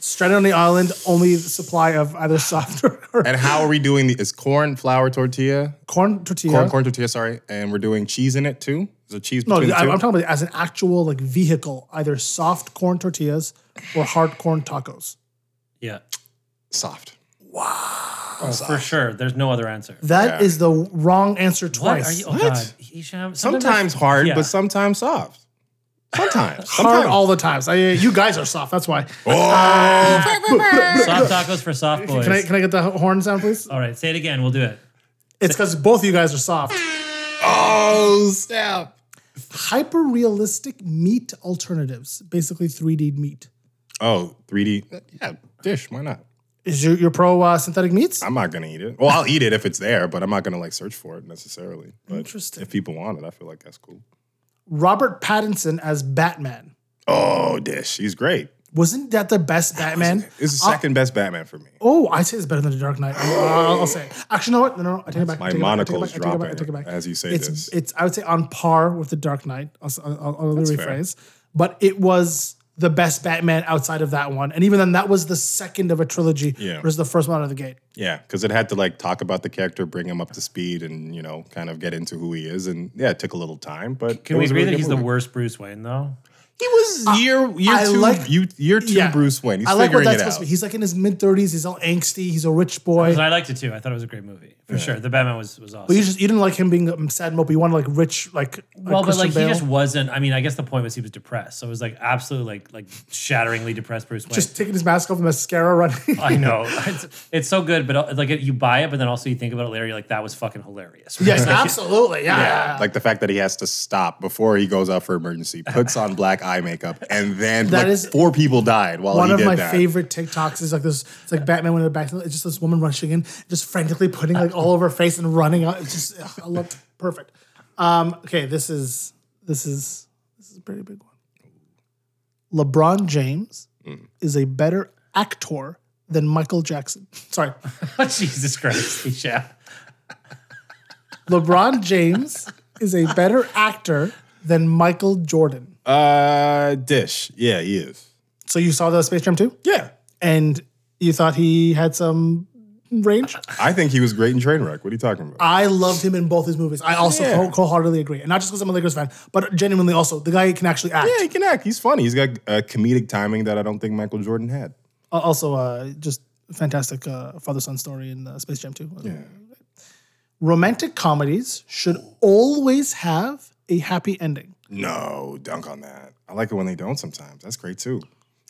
Stranded on the island, only the supply of either [sighs] soft or, or And how are we doing the? Is corn flour tortilla? corn tortilla. Corn corn tortilla, sorry. And we're doing cheese in it too. Is there cheese no, between I'm, I'm talking about as an actual like vehicle, either soft corn tortillas or hard corn tacos. Yeah. Soft. Oh, for sure. There's no other answer. That is Yeah. the wrong answer What twice. are you? Oh, What? God. You Sometimes hard, Yeah. but sometimes soft. Sometimes. Hard sometimes. all the times. I, you guys are soft. That's why. Soft tacos for soft boys. Can I can I get the horn sound, please? All right, say it again. We'll do it. It's because both of you guys are soft. Oh, snap. Hyper realistic meat alternatives, basically 3D meat. Oh, 3D. Yeah, dish. Why not? Is your your pro uh, synthetic meats? I'm not gonna eat it. Well, I'll eat it if it's there, but I'm not gonna like search for it necessarily. But Interesting. If people want it, I feel like that's cool. Robert Pattinson as Batman. Oh, dish. He's great. Wasn't that the best Batman? It's the uh, second best Batman for me. Oh, I say it's better than The Dark Knight. I'll, I'll say. it. Actually, you know what? No, no, no. I take it back. My I take it back, I monocle's back, I take it back, dropping take it back. as you say it's, this. It's I would say on par with The Dark Knight. I'll, I'll, I'll, I'll fair. rephrase. But it was the best Batman outside of that one, and even then, that was the second of a trilogy. Yeah. versus the first one out of the gate. Yeah, because it had to like talk about the character, bring him up to speed, and you know, kind of get into who he is. And yeah, it took a little time, but Can we was agree really that good he's the worst Bruce Wayne, though? He was uh, year year I two, like- you- year two Yeah. Bruce Wayne. He's I like what that's it supposed out. to be. He's like in his mid thirties. He's all angsty. He's a rich boy. I liked it too. I thought it was a great movie for sure. The Batman was was awesome. But you just you didn't like him being um, sad and mopey. You wanted like rich, like well, but Christian like Bale. he just wasn't. I mean, I guess the point was he was depressed. So it was like absolutely like like shatteringly depressed Bruce Wayne. just taking his mask off, the mascara running. I [laughs] know it's, it's so good, but uh, like you buy it, but then also you think about it later. You're like, that was fucking hilarious. right? yes, [laughs] Like, absolutely. Yeah. Like the fact that he has to stop before he goes out for emergency, puts on black eye makeup, and then That like is four people died while One he of did my that. favorite TikToks is like this. It's like Batman when they're back. It's just this woman rushing in, just frantically putting like all over her face and running out. It's just ugh, I love perfect. Um, okay, this is this is this is a pretty big one. LeBron James Mm. is a better actor than Michael Jackson. [laughs] Sorry, [laughs] Jesus Christ, yeah. LeBron James is a better actor than Michael Jordan. Uh, dish. Yeah, he is. So you saw the Space Jam too? Yeah. And you thought he had some range. I think he was great in Trainwreck. What are you talking about? I loved him in both his movies. I also Yeah. whole- wholeheartedly agree, and not just because I'm a Lakers fan, but genuinely also the guy can actually act. yeah, he can act. He's funny. He's got uh, comedic timing that I don't think Michael Jordan had. Uh, Also, uh, just fantastic uh, father son story in uh, Space Jam 2. Romantic comedies should always have a happy ending. No, dunk on that. I like it when they don't sometimes. That's great too.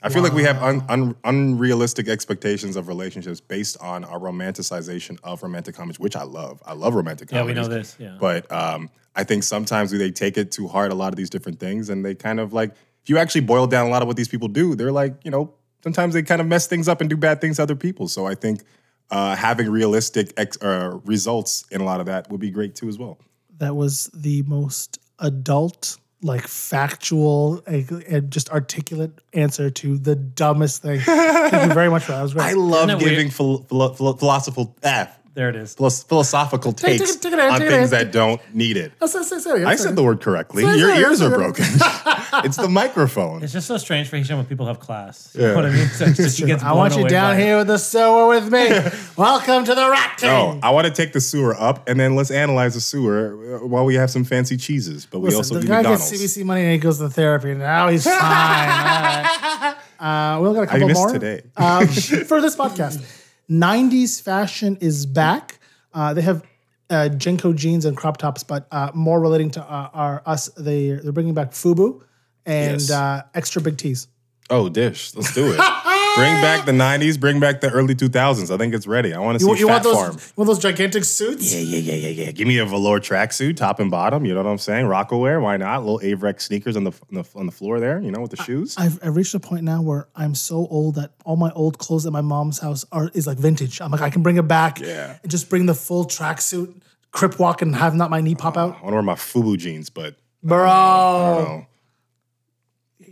I feel like we have un, un, unrealistic expectations of relationships based on our romanticization of romantic comedies, which I love. I love romantic comedy. Yeah, we know this, yeah. But um, I think sometimes they take it too hard, a lot of these different things, and they kind of like, if you actually boil down a lot of what these people do, they're like, you know, sometimes they kind of mess things up and do bad things to other people. So I think uh, having realistic ex- uh, results in a lot of that would be great too as well. That was the most adult, like factual, and and just articulate answer to the dumbest thing. Thank you very much for that. That was great. I love Isn't it giving phil- philo- philo- philosophical ah, There it is. philos- philosophical Take- takes take it- take on take things that don't need it. Let's- I said the word correctly. Say- Your say ears say are broken. [laughs] it's the microphone. It's just so strange for Hisham when people have class. You Yeah. know what I mean? So it's just, he gets I want you away down by it. here with the sewer with me. [laughs] Welcome to the rat No. I want to take the sewer up and then let's analyze the sewer uh, while we have some fancy cheeses. But we Listen, also the do guy McDonald's. gets CBC money and he goes to therapy, and now he's fine. All right. [laughs] Uh, we'll got a couple missed more today. um, for this podcast. '90s fashion is back. Uh, they have uh, JNCO jeans and crop tops, but uh, more relating to uh, our us. They they're bringing back FUBU and Yes. uh, extra big tees. Oh, dish. Let's do it. [laughs] bring back the 90s, bring back the early 2000s. I think it's ready. I want to see You, you Fat want those? Farm. You want those gigantic suits? Yeah, yeah, yeah, yeah, yeah. Give me a velour tracksuit, top and bottom. You know what I'm saying? Rocawear, why not? Little Avrex sneakers on the, on the on the floor there. You know, with the shoes. I've, I've reached a point now where I'm so old that all my old clothes at my mom's house are is like vintage. I'm like I can bring it back Yeah. and just bring the full tracksuit, crip walk, and have not my knee pop uh, out. I want to wear my FUBU jeans, but Bro,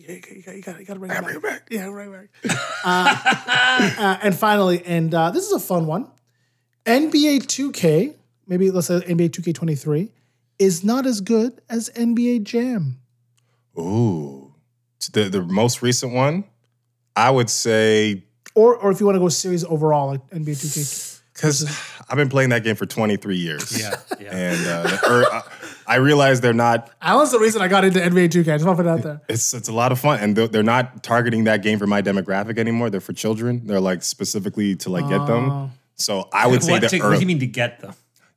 you, you, you gotta, you gotta bring it back. Yeah, bring it back. [laughs] uh, uh, and finally, and uh, this is a fun one. NBA 2K, maybe let's say NBA 2K23, is not as good as NBA Jam. ooh, the the most recent one. I would say Or, or if you want to go series overall, like NBA 2K. because I've been playing that game for 23 years. Yeah, yeah. and uh, the- or, uh, I realize they're not. Alan's the reason I got into NBA 2K. I just want to put it out there. It's it's a lot of fun, and they're, they're not targeting that game for my demographic anymore. They're for children. They're like specifically to like get them. So I would say What, they're to, what do early. you mean to get them?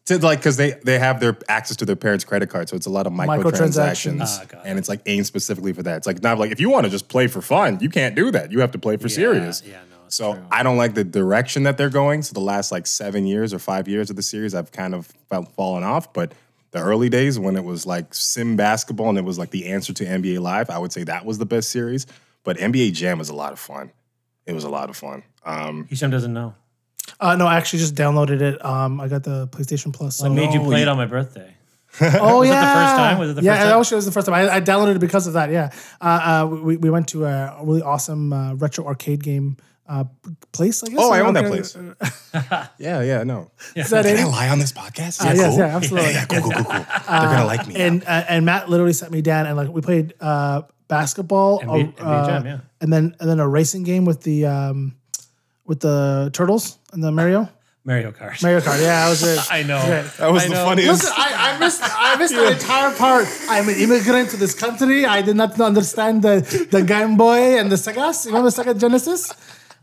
To, like because they they have their access to their parents' credit card, so it's a lot of microtransactions, Microtransactions. Ah, got and it's like aimed specifically for that. It's like not like if you want to just play for fun, you can't do that. You have to play for serious. yeah, no, it's so true. I don't like the direction that they're going. So the last like seven years or five years of the series, I've kind of felt fallen off. But the early days when it was like sim basketball and it was like the answer to NBA Live, I would say that was the best series. But NBA Jam was a lot of fun. It was a lot of fun. Um, Hisham doesn't know. Uh, no, I actually just downloaded it. Um, I got the PlayStation Plus. So. I made you play it on my birthday. [laughs] Oh Was it the yeah, first time? Was it the yeah, first time? that was, it was the first time. I, I downloaded it because of that. Yeah, uh, uh, we we went to a really awesome uh, retro arcade game uh, place. I guess. Oh, I own that Okay. place. [laughs] yeah, yeah, no. Is that Can I lie on this podcast? Uh, yes, yeah, absolutely. Yeah, yeah, cool, cool, cool, cool. They're gonna like me. And uh, and Matt literally sat me down and like we played uh, basketball, NBA uh, NBA Jam, yeah. and then and then a racing game with the um, with the turtles and the Mario Mario Kart. Mario Kart. Yeah, that was it. [laughs] I know. Great. that was I the know. funniest. Listen, I, I missed I missed the entire part. I'm an immigrant to this country. I did not understand the, the Game Boy and the Segas. You remember Sega Genesis?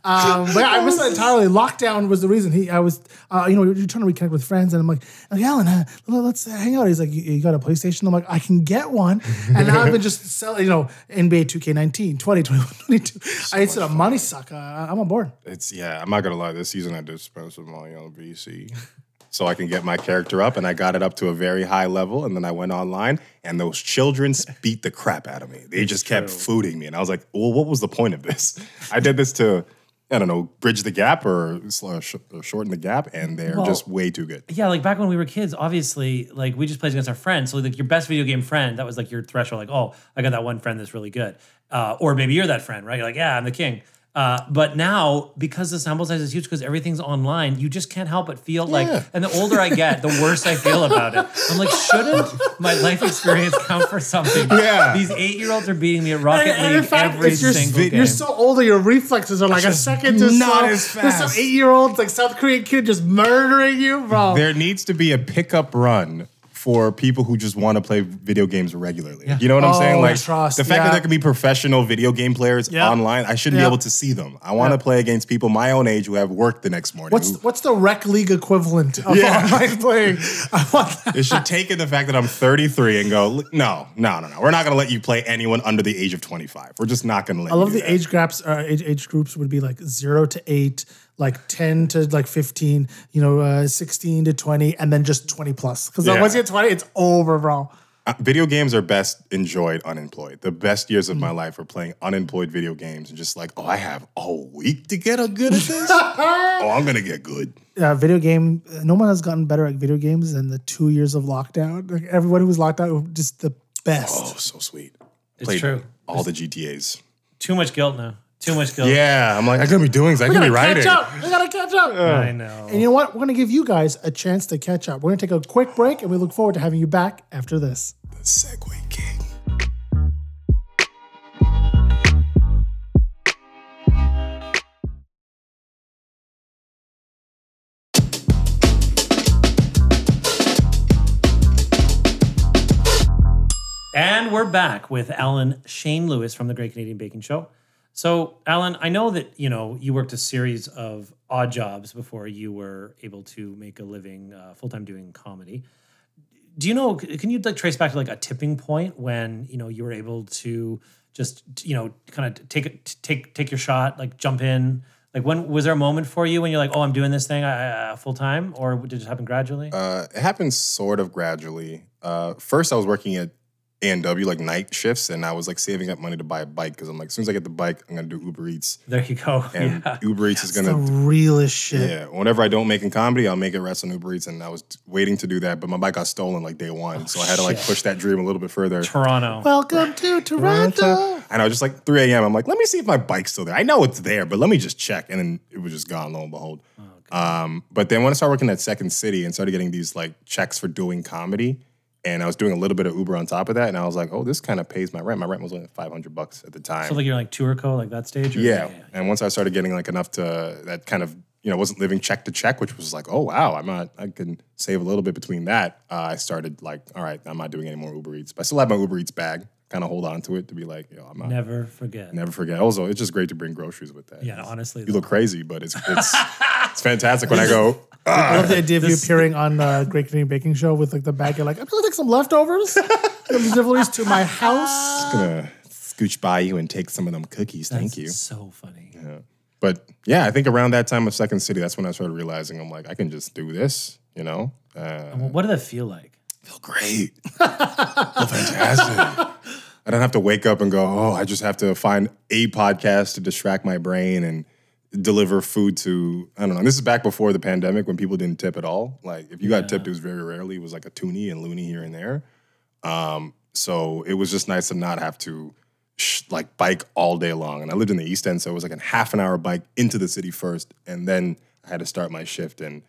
Um, [laughs] but yeah, I missed that entirely. Lockdown was the reason. He, I was, uh, you know, you're trying to reconnect with friends, and I'm like, like Alan, uh, let's hang out. He's like, you, you got a PlayStation? I'm like, I can get one. [laughs] And now I've been just selling, you know, NBA 2K19, 20, 21, 22. I said, a money sucker. I'm on board. It's yeah. I'm not gonna lie. This season I did spend some money on VC, [laughs] so I can get my character up, and I got it up to a very high level, and then I went online, and those children beat the crap out of me. They just kept fooding me, and I was like, well, what was the point of this? I did this to. I don't know, bridge the gap or sl- sh- or shorten the gap, and they're Well, just way too good. Yeah, like back when we were kids, obviously, like we just played against our friends. So like your best video game friend, that was like your threshold. Like, oh, I got that one friend that's really good. Uh, or maybe you're that friend, right? You're like, yeah, I'm the king. Uh, but now, because the sample size is huge, because everything's online, you just can't help but feel like. And the older I get, the worse I feel about it. I'm like, shouldn't my life experience count for something? [laughs] Yeah. These eight year olds are beating me at Rocket And- and League in fact, every it's your, single game. you're so older, your reflexes are like a second to not slow. as There's some eight year olds, like South Korean kid, just murdering you, bro. There needs to be a pickup run for people who just want to play video games regularly. You know what I'm Oh, saying? Like trust, the fact yeah. that there can be professional video game players Yeah. online, I shouldn't Yeah. be able to see them. I want to play against people my own age who have work the next morning. What's who- what's the rec league equivalent of Yeah. online playing? [laughs] I want that. it should take in the fact that I'm 33 and go, no, no, no, no. We're not going to let you play anyone under the age of 25. We're just not going to let I love the that. age gaps. Uh, age, age groups would be like zero to eight, like ten to like fifteen. You know, uh, sixteen to twenty, and then just twenty plus. Because Yeah. once you get twenty, it's over, bro. Uh, video games are best enjoyed unemployed. The best years of my Mm. life were playing unemployed video games and just like, oh, I have a week to get a good at this. [laughs] oh, I'm gonna get good. uh, video game. No one has gotten better at video games than the two years of lockdown. Like everyone who was locked out, was just the best. Oh, so sweet. It's true. All the GTAs. Too much guilt now. Too much guilt. Yeah, I'm like, I could be doing. this. I we could be gotta writing. catch up. We gotta catch up. I know. And you know what? We're gonna give you guys a chance to catch up. We're gonna take a quick break, and we look forward to having you back after this. The Segue King. And we're back with Alan Shane Lewis from the Great Canadian Baking Show. So, Alan, I know that you know you worked a series of odd jobs before you were able to make a living uh, full time doing comedy. Do you know? Can you like trace back to like a tipping point when you know you were able to just you know kind of take take take your shot, like jump in? Like when was there a moment for you when you're like, oh, I'm doing this thing uh, full time, or did it happen gradually? Uh, it happened sort of gradually. Uh, first, I was working at A and W like night shifts, and I was like saving up money to buy a bike because I'm like, as soon as I get the bike, I'm gonna do Uber Eats, there you go. [laughs] and yeah. Uber Eats is It's the gonna realest shit. Yeah, whenever I don't make in comedy, I'll make it rest on Uber Eats, and I was waiting to do that, but my bike got stolen like day one, so I had to like shit. push that dream a little bit further. Toronto. Welcome to Toronto. And I was just like 3 a.m. I'm like, let me see if my bike's still there. I know it's there, but let me just check, and then it was just gone. Lo and behold. Um, but then when I started working at Second City and started getting these like checks for doing comedy, and I was doing a little bit of Uber on top of that, and I was like, oh, this kind of pays my rent. My rent was only 500 bucks at the time. So like you're like tour co like that stage. Or? Yeah. And once I started getting like enough to that kind of, you know, wasn't living check to check, which was like, oh wow, I'm not, I can save a little bit between that. Uh, I started like, all right, I'm not doing any more Uber Eats, but I still have my Uber Eats bag. Kind of hold on to it to be like, yo, I'm not, never, forget, Never forget. forget. Also, it's just great to bring groceries with that. Yeah, honestly. You look crazy, but it's it's it's fantastic when I go. [laughs] [laughs] I love the idea of you appearing on the Great Canadian Baking Show with like the bag. You're like, I'm gonna take some leftovers, some deliveries to my house. gonna scooch by you and take some of them cookies. Thank you. So funny. Yeah. But yeah, I think around that time of Second City, that's when I started realizing I'm like, I can just do this, you know? Uh, Well, what did that feel like? feel great. feel fantastic. I don't have to wake up and go, oh, I just have to find a podcast to distract my brain and deliver food to, I don't know. This is back before the pandemic when people didn't tip at all. Like if you got tipped, it was very rarely. It was like a toonie and loony here and there. Um, so it was just nice to not have to sh- like bike all day long. And I lived in the East End, so it was like a half an hour bike into the city first, and then I had to start my shift. And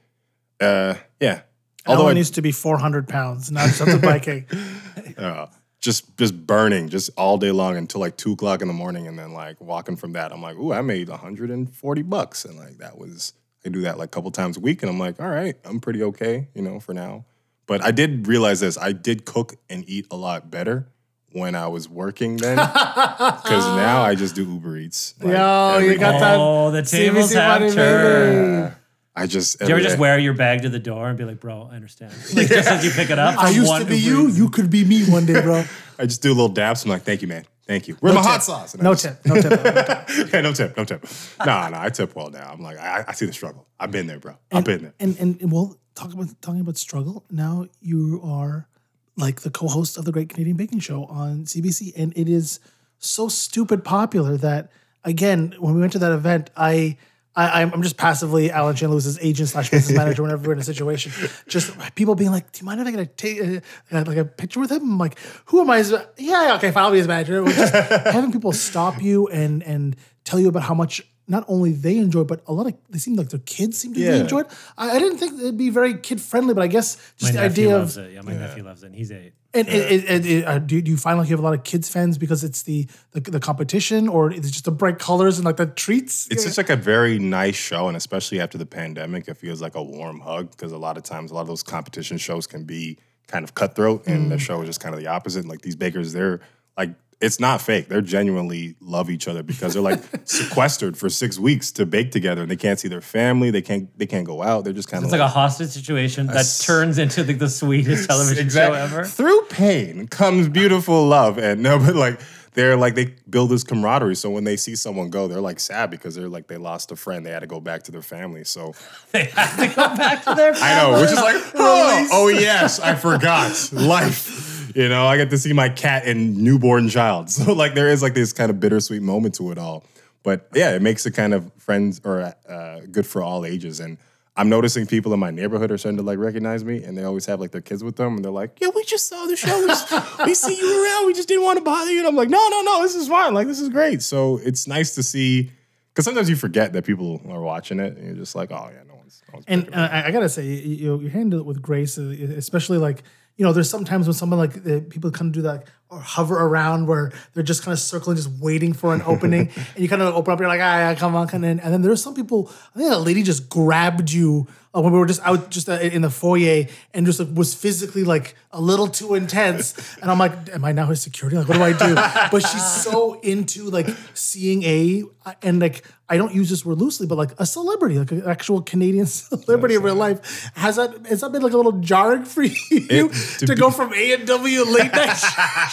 uh, yeah, although Alan I, used to be 400 pounds, not just to biking. [laughs] uh, just just burning just all day long until like two o'clock in the morning, and then like walking from that, I'm like, ooh, I made 140 bucks, and like that was I do that like a couple times a week, and I'm like, all right, I'm pretty okay, you know, for now. But I did realize this: I did cook and eat a lot better when I was working then, [laughs] because now I just do Uber Eats. like, Yo, you got day. that. Oh, the tables CBC have money, turned. Baby. I just Do you ever every just wear your bag to the door and be like, bro, I understand. [laughs] Like just as you pick it up. I used one to be you. Eats. You could be me one day, bro. [laughs] I just do a little dabs. I'm like, thank you, man. Thank you. Where's No my hot sauce? No just- tip. No tip. [laughs] No tip. yeah, no tip, no tip. Nah, nah, I tip well now. I'm like, I, I see the struggle. I've been there, bro. I've been there. And, and and well, talk about talking about struggle. Now you are like the co-host of the Great Canadian Baking Show on CBC, and it is so stupid popular that again, when we went to that event, I. I, I'm I'm just passively Alan Shane Lewis's agent slash business [laughs] manager whenever we're in a situation. Just people being like, "Do you mind if I get a take uh, like a picture with him?" I'm like, "Who am I?" as- Yeah, okay, fine, I'll be his manager. Just [laughs] having people stop you and and tell you about how much not only they enjoy, but a lot of they seem like their kids seem to Yeah. really enjoy it. I, I didn't think it'd be very kid friendly, but I guess My just the nephew idea loves of it. Yeah, my nephew loves it. And he's eight. and, and, and, and, uh, do, do you find like you have a lot of kids fans because it's the the, the competition, or it's just the bright colors and like the treats? It's just like a very nice show, and especially after the pandemic, it feels like a warm hug because a lot of times, a lot of those competition shows can be kind of cutthroat, and the show is just kind of the opposite. Like these bakers, they're like, it's not fake. They're genuinely love each other because they're like [laughs] sequestered for six weeks to bake together, and they can't see their family. They can't. They can't go out. They're just kind of It's like a hostage situation that turns into the, the sweetest [laughs] television show ever. Through pain comes beautiful love, and no, but like they're like they build this camaraderie. So when they see someone go, they're like sad because they're like they lost a friend. They had to go back to their family. So [laughs] They have to go back to their I know, which is like, oh, oh yes, I forgot life. You know, I get to see my cat and newborn child. [laughs] So like there is like this kind of bittersweet moment to it all. But yeah, it makes it kind of friends or uh, good for all ages. And I'm noticing people in my neighborhood are starting to like recognize me, and they always have like their kids with them, and they're like, "Yeah, we just saw the show. We, just- we see you around. We just didn't want to bother you." And I'm like, "No, no, no. This is fine. Like this is great." So it's nice to see because sometimes you forget that people are watching it, and you're just like, "Oh yeah, no one's." No one's And uh, I, gotta say, you, you, you handle it with grace, uh, especially like you know, there's sometimes when someone like uh, people kind of do that or hover around where they're just kind of circling, just waiting for an opening, [laughs] and you kind of open up, you're like, ah, yeah, come on, come in. And then there's some people. I think a lady just grabbed you uh, when we were just out, just uh, in the foyer, and just like, was physically like a little too intense. And I'm like, am I now his security? Like, what do I do? [laughs] But she's so into like seeing a and like I don't use this word loosely, but like a celebrity, like an actual Canadian [laughs] celebrity in real life. Has that has that been like a little jarring for you to, to go from A and W late night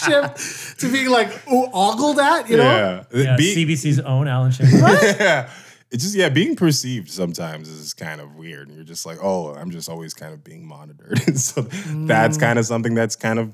shift to being like ooh, ogled at? You know, yeah, Yeah, Be- CBC's own Alan Schaefer. [laughs] yeah. It's just yeah, being perceived sometimes is kind of weird, and you're just like, oh, I'm just always kind of being monitored, and [laughs] so that's kind of something that's kind of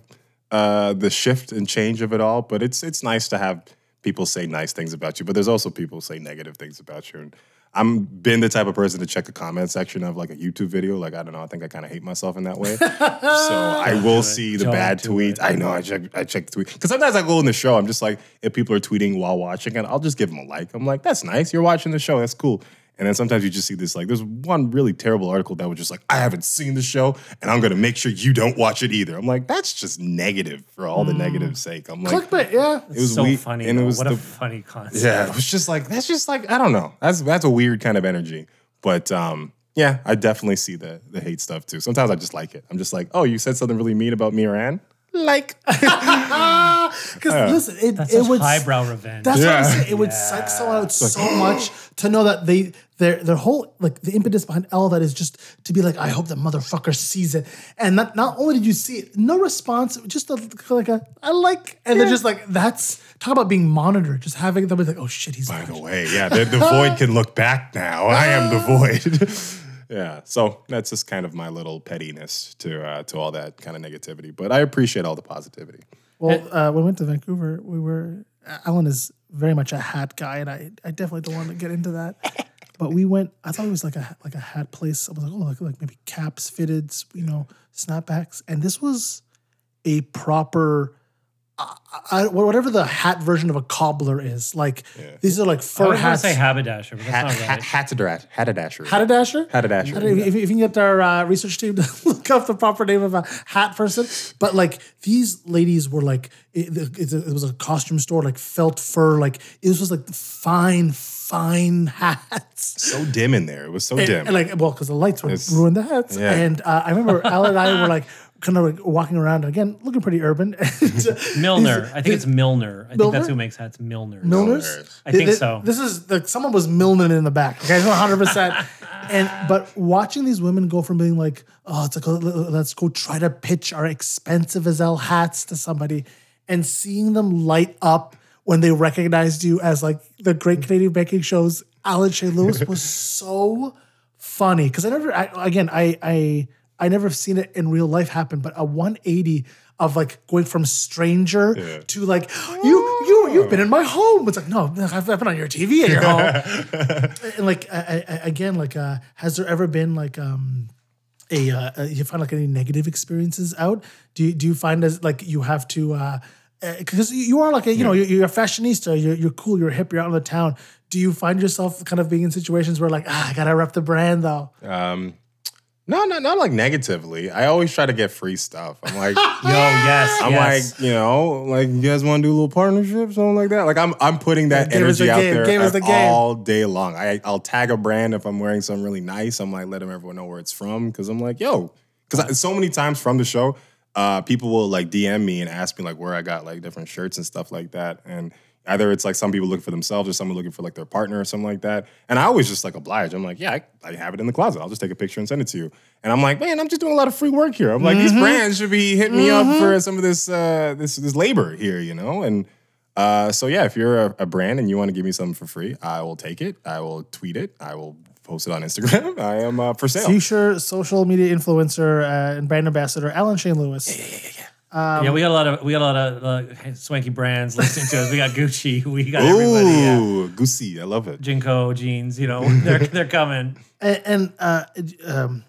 uh, the shift and change of it all. But it's it's nice to have people say nice things about you, but there's also people who say negative things about you. And I'm been the type of person to check the comment section of like a YouTube video. Like I don't know, I think I kind of hate myself in that way. [laughs] so I will see the Don't bad tweets. it. I know I check I check the tweet because sometimes I go in the show. I'm just like if people are tweeting while watching it, I'll just give them a like. I'm like that's nice. You're watching the show. That's cool. And then sometimes you just see this like there's one really terrible article that was just like I haven't seen the show and I'm gonna make sure you don't watch it either. I'm like that's just negative for all the negative sake. I'm like clickbait. Yeah, it was so we- funny. and it was what the, a funny concept. yeah, it was just like that's just like I don't know. That's that's a weird kind of energy. But um, yeah, I definitely see the the hate stuff too. Sometimes I just like it. I'm just like, oh, you said something really mean about me or Ann? Like, [laughs] [laughs] because listen, it, That's it such would highbrow revenge. That's what I'm saying. It would psych someone out so much to know that they their their whole like the impetus behind all that is just to be like, I hope that motherfucker sees it. And not not only did you see it, no response, just a, like a I like, and they're just like that's talk about being monitored. Just having them be like, oh shit, he's by the way, yeah, the, the void can look back now. I am the [laughs] void. Yeah, so that's just kind of my little pettiness to uh, to all that kind of negativity. But I appreciate all the positivity. Well, uh, when we went to Vancouver, we were Alan is very much a hat guy, and I, I definitely don't want to get into that. [laughs] But we went. I thought it was like a like a hat place. I was like, oh, like, like maybe caps, fitteds, you know, snapbacks. And this was a proper, I, whatever the hat version of a cobbler is. Like these are like I fur was going to hats. say haberdasher, but that's not right. Hatadash, Hatadasher. Hatadasher? Hatadasher. If, if you can get our uh, research team to [laughs] look up the proper name of a hat person, but like these ladies were like, it, it, it was a costume store, like felt fur, like it was just like fine, fine [laughs] hats. So dim in there. It was so And, dim. and, like, well, because the lights would It's- ruin the hats. yeah. And uh, I remember Al and I were like, kind of like walking around again, looking pretty urban. [laughs] [laughs] Milner. I think it's Milner. I think Milner? that's who makes hats. Milner. Milners. I think Th- th- so. This is like someone was milling in the back. Okay, one hundred percent. [laughs] And but watching these women go from being like, oh, it's like uh, let's go try to pitch our expensive as hell hats to somebody, and seeing them light up when they recognized you as like the Great Canadian Baking Show's Alan Shane Lewis was so funny because I never, I, again, I I I never seen it in real life happen, but a 180 of like going from stranger to like you you you've been in my home. It's like no, I've, I've been on your TV at your home. [laughs] and like I, I, again, like uh, has there ever been like um a uh, you find like any negative experiences out? Do you, do you find as like you have to uh because you are like a you know you're, you're a fashionista you're, you're cool you're hip you're out in the town Do you find yourself kind of being in situations where like, ah, I gotta rep the brand though? Um, no, not not like negatively. I always try to get free stuff. I'm like, [laughs] Yo, yes, I'm yes. like, you know, like you guys want to do a little partnership, something like that. Like I'm I'm putting that Yeah, energy out game, there give us the game. all day long. I I'll tag a brand if I'm wearing something really nice. I'm like letting everyone know where it's from because I'm like, yo, because so many times from the show, uh, people will like DM me and ask me like where I got like different shirts and stuff like that, and. Either it's like some people looking for themselves or someone looking for like their partner or something like that. And I always just like oblige. I'm like, yeah, I, I have it in the closet. I'll just take a picture and send it to you. And I'm like, man, I'm just doing a lot of free work here. I'm like, these brands should be hitting me up for some of this uh, this this labor here, you know? And uh, so yeah, if you're a, a brand and you want to give me something for free, I will take it. I will tweet it. I will post it on Instagram. [laughs] I am uh, for sale. Future social media influencer uh, and brand ambassador Alan Shane Lewis. yeah, we got a lot of we got a lot of uh, swanky brands listening to us. We got Gucci, [laughs] we got everybody. Yeah. Ooh, goosey. I love it. JNCO jeans, you know, [laughs] they're they're coming. And, and uh, um,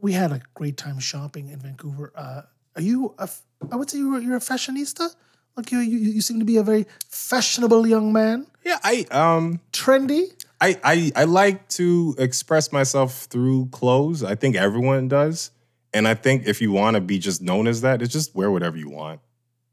we had a great time shopping in Vancouver. Uh, are you? A, f- I would say you're, you're a fashionista. Like you, you, you seem to be a very fashionable young man. Yeah, I um Trendy. I, I I like to express myself through clothes. I think everyone does. And I think if you want to be just known as that, it's just wear whatever you want.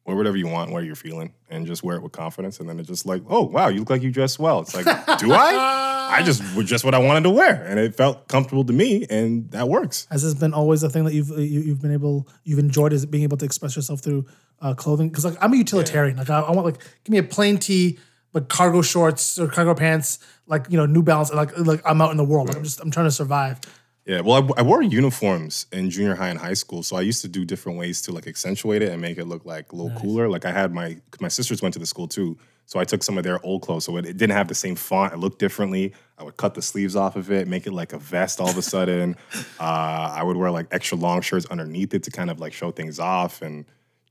Wear whatever you want, what you're feeling, and just wear it with confidence. And then it's just like, oh wow, you look like you dress well. It's like, [laughs] do I? I just was just what I wanted to wear, and it felt comfortable to me, and that works. Has this been always a thing that you've you, you've been able you've enjoyed is being able to express yourself through uh, clothing? Because like I'm a utilitarian. Like I, I want like give me a plain tee, but cargo shorts or cargo pants, like you know New Balance. Like like I'm out in the world. Like I'm just I'm trying to survive. Yeah, well, I, I wore uniforms in junior high and high school, so I used to do different ways to like accentuate it and make it look like a little cooler. Like I had my my sisters went to the school too, so I took some of their old clothes, so it, it didn't have the same font. It looked differently. I would cut the sleeves off of it, make it like a vest all of a sudden. [laughs] uh, I would wear like extra long shirts underneath it to kind of like show things off, and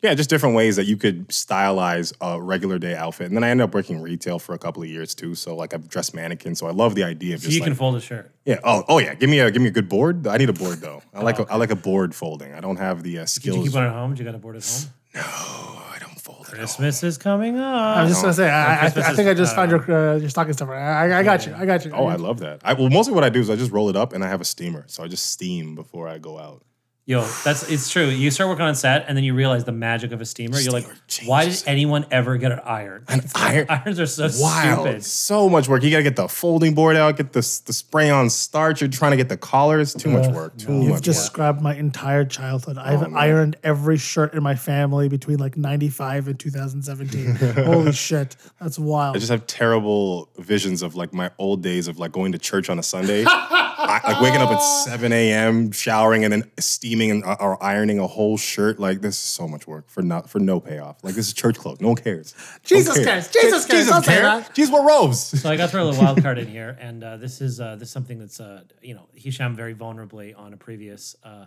yeah, just different ways that you could stylize a regular day outfit. And then I ended up working retail for a couple of years too, so like I've dressed mannequins. So I love the idea of So just you like, can fold a shirt. yeah. Oh, oh yeah. Give me a give me a good board. I need a board though. I like a, I like a board folding. I don't have the uh, Did skills. you keep one at home? Did you got a board at home? No. I don't fold it. Christmas is coming up. I was just gonna say I, I, I think is- I just I found your uh, your stocking stuffer. I, I got you. I got you. Oh, I love that. I, well, mostly what I do is I just roll it up and I have a steamer, so I just steam before I go out. Yo, that's it's true. You start working on set, and then you realize the magic of a steamer. You're like, Steamer why did changes anyone ever get an iron? An [laughs] iron. Irons are so Wow, stupid. so much work. You gotta get the folding board out, get the the spray on starch. You're trying to get the collars. Too much work. Too much. You've much work. described my entire childhood. Oh, I've ironed every shirt in my family between like 95 and 2017. [laughs] Holy shit. That's wild. I just have terrible visions of like my old days of like going to church on a Sunday, [laughs] I, like waking up at 7 a.m., showering, and then steaming and uh, or ironing a whole shirt. Like this is so much work for not for no payoff. Like this is church clothes. No one cares. No one Jesus cares. Jesus cares. Don't say that. Jesus wear robes. So I got to throw a wild card in [laughs] here, and uh, this is uh, this is something that's uh, you know Hisham very vulnerably on a previous uh,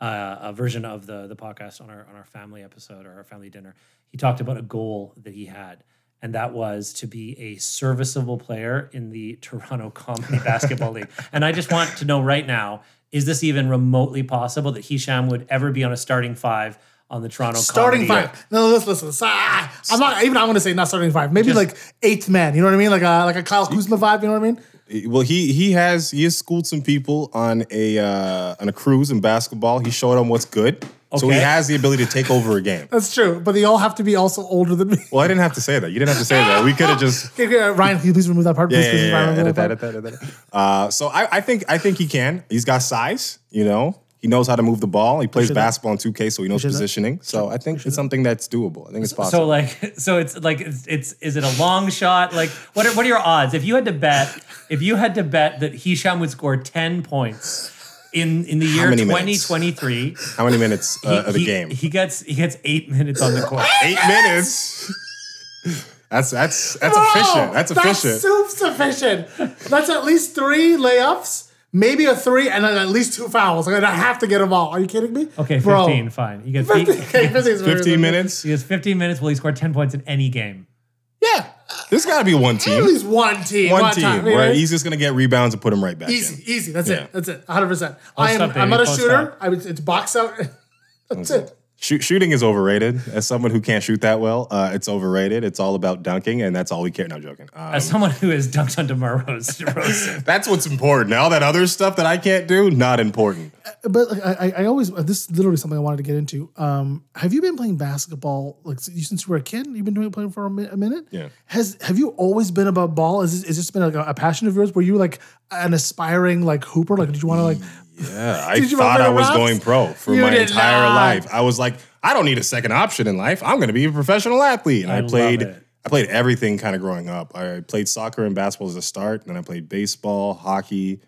uh, a version of the the podcast on our on our family episode or our family dinner. He talked about a goal that he had, and that was to be a serviceable player in the [laughs] Toronto Comedy Basketball League. And I just want to know right now: is this even remotely possible that Hisham would ever be on a starting five? On the Toronto Starting Comedy five. No, listen, listen. So, ah, I'm not even. I'm going to say not starting five. Maybe Just- like eighth man. You know what I mean? Like a like a Kyle Kuzma vibe. You know what I mean? Well, he he has he has schooled some people on a uh, on a cruise in basketball. He showed them what's good, so he has the ability to take over a game. That's true. But they all have to be also older than me. Well, I didn't have to say that. You didn't have to say that. We could have just [laughs] Okay, okay, uh, Ryan, can you please remove that part? Yeah, Please, yeah, please, yeah, Ryan, yeah. Edit that, that edit that, edit that. Uh, so I, I think I think he can. He's got size. You know, he knows how to move the ball. He plays basketball in 2K, so he knows Appreciate that. positioning. So I think it's something that's doable. I think it's possible. So like, [laughs] so it's like, it's, it's is it a long shot? Like, what are what are your odds? If you had to bet, if you had to bet that Hisham would score ten points in in the year 2023. minutes? [laughs] How many minutes uh, of the game? he gets he gets eight minutes on the court. [laughs] Eight minutes. That's that's that's efficient. That's efficient. That's soup sufficient. That's at least three layups, maybe a three, and then at least two fouls. Like, I have to get them all. Are you kidding me? Okay, Bro. fifteen, fine. You get 15, he, okay, 15 is 15 minutes. he gets fifteen minutes. Will he score ten points in any game? Yeah, there's got to be one team. At least one team. One One, team time. where right? he's just gonna get rebounds and put him right back Easy, in. easy. That's Yeah. it. That's it. 100. percent I am. Up, I'm not a Post shooter. up. I it's box out. [laughs] That's it. Shoot, shooting is overrated. As someone who can't shoot that well, uh, it's overrated. It's all about dunking, and that's all we care. No joking. Um, As someone who has dunked on DeMar Rose, Rose [laughs] that's what's important. All that other stuff that I can't do, not important. But like, I, I- I always this is literally something I wanted to get into. Um, have you been playing basketball like since you were a kid? You've been doing playing for a, mi- a minute. Yeah. Has have you always been about ball? Is this, is this been like a, a passion of yours? Were you like an aspiring like hooper? Like, did you want to like? Yeah, I thought I was going pro for You my entire not. life. I was like, I don't need a second option in life. I'm going to be a professional athlete. And I I, played. I played everything kind of growing up. I played soccer and basketball as a start, and then I played baseball, hockey,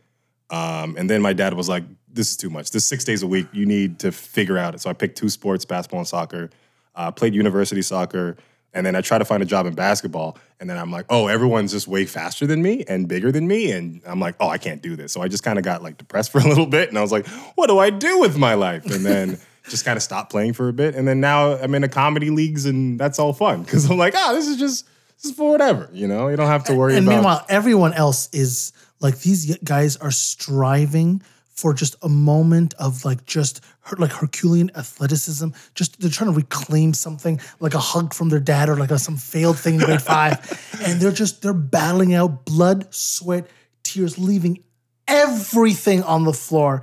um, and then my dad was like, "This is too much. This is six days a week. You need to figure out it." So I picked two sports: basketball and soccer. Uh, played university soccer, and then I try to find a job in basketball. And then I'm like, "Oh, everyone's just way faster than me and bigger than me," and I'm like, "Oh, I can't do this." So I just kind of got like depressed [laughs] for a little bit, and I was like, "What do I do with my life?" And then. [laughs] Just kind of stopped playing for a bit, and then now I'm in a comedy leagues, and that's all fun because I'm like, oh, this is just this is for whatever, you know. You don't have to worry And about. meanwhile, everyone else is like these guys are striving for just a moment of like just her, like Herculean athleticism. Just they're trying to reclaim something like a hug from their dad or like a, some failed thing in grade [laughs] five, and they're just they're battling out blood, sweat, tears, leaving everything on the floor.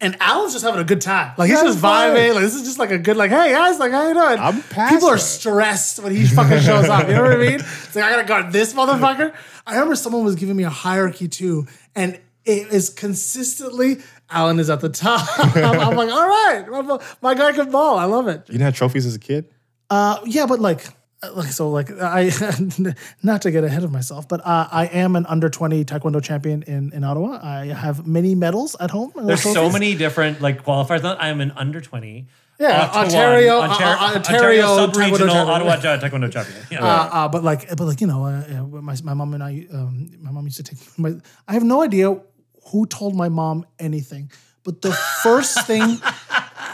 And Alan's just having a good time. Like he's just fine. vibing. Like this is just like a good, like, hey guys, like how you doing? I'm past People are stressed when he fucking shows up. You know what I mean? [laughs] It's like I gotta guard this motherfucker. I remember someone was giving me a hierarchy too, and it is consistently Alan is at the top. [laughs] I'm, I'm like, all right, my, my guy can ball. I love it. you didn't have trophies as a kid? Uh, yeah, but like, uh, like so, like I, [laughs] not to get ahead of myself, but uh, I am an under twenty taekwondo champion in in Ottawa. I have many medals at home. and There's so many different like qualifiers. I am an under twenty. Yeah, Octo one, Ontario- uh, uh, Ontario, Ontario sub-regional Taekwondo Ottawa champion. Taekwondo champion. Yeah. Uh, uh, but like, but like you know, uh, uh, my my mom and I, um, my mom used to take my. I have no idea who told my mom anything, but the first thing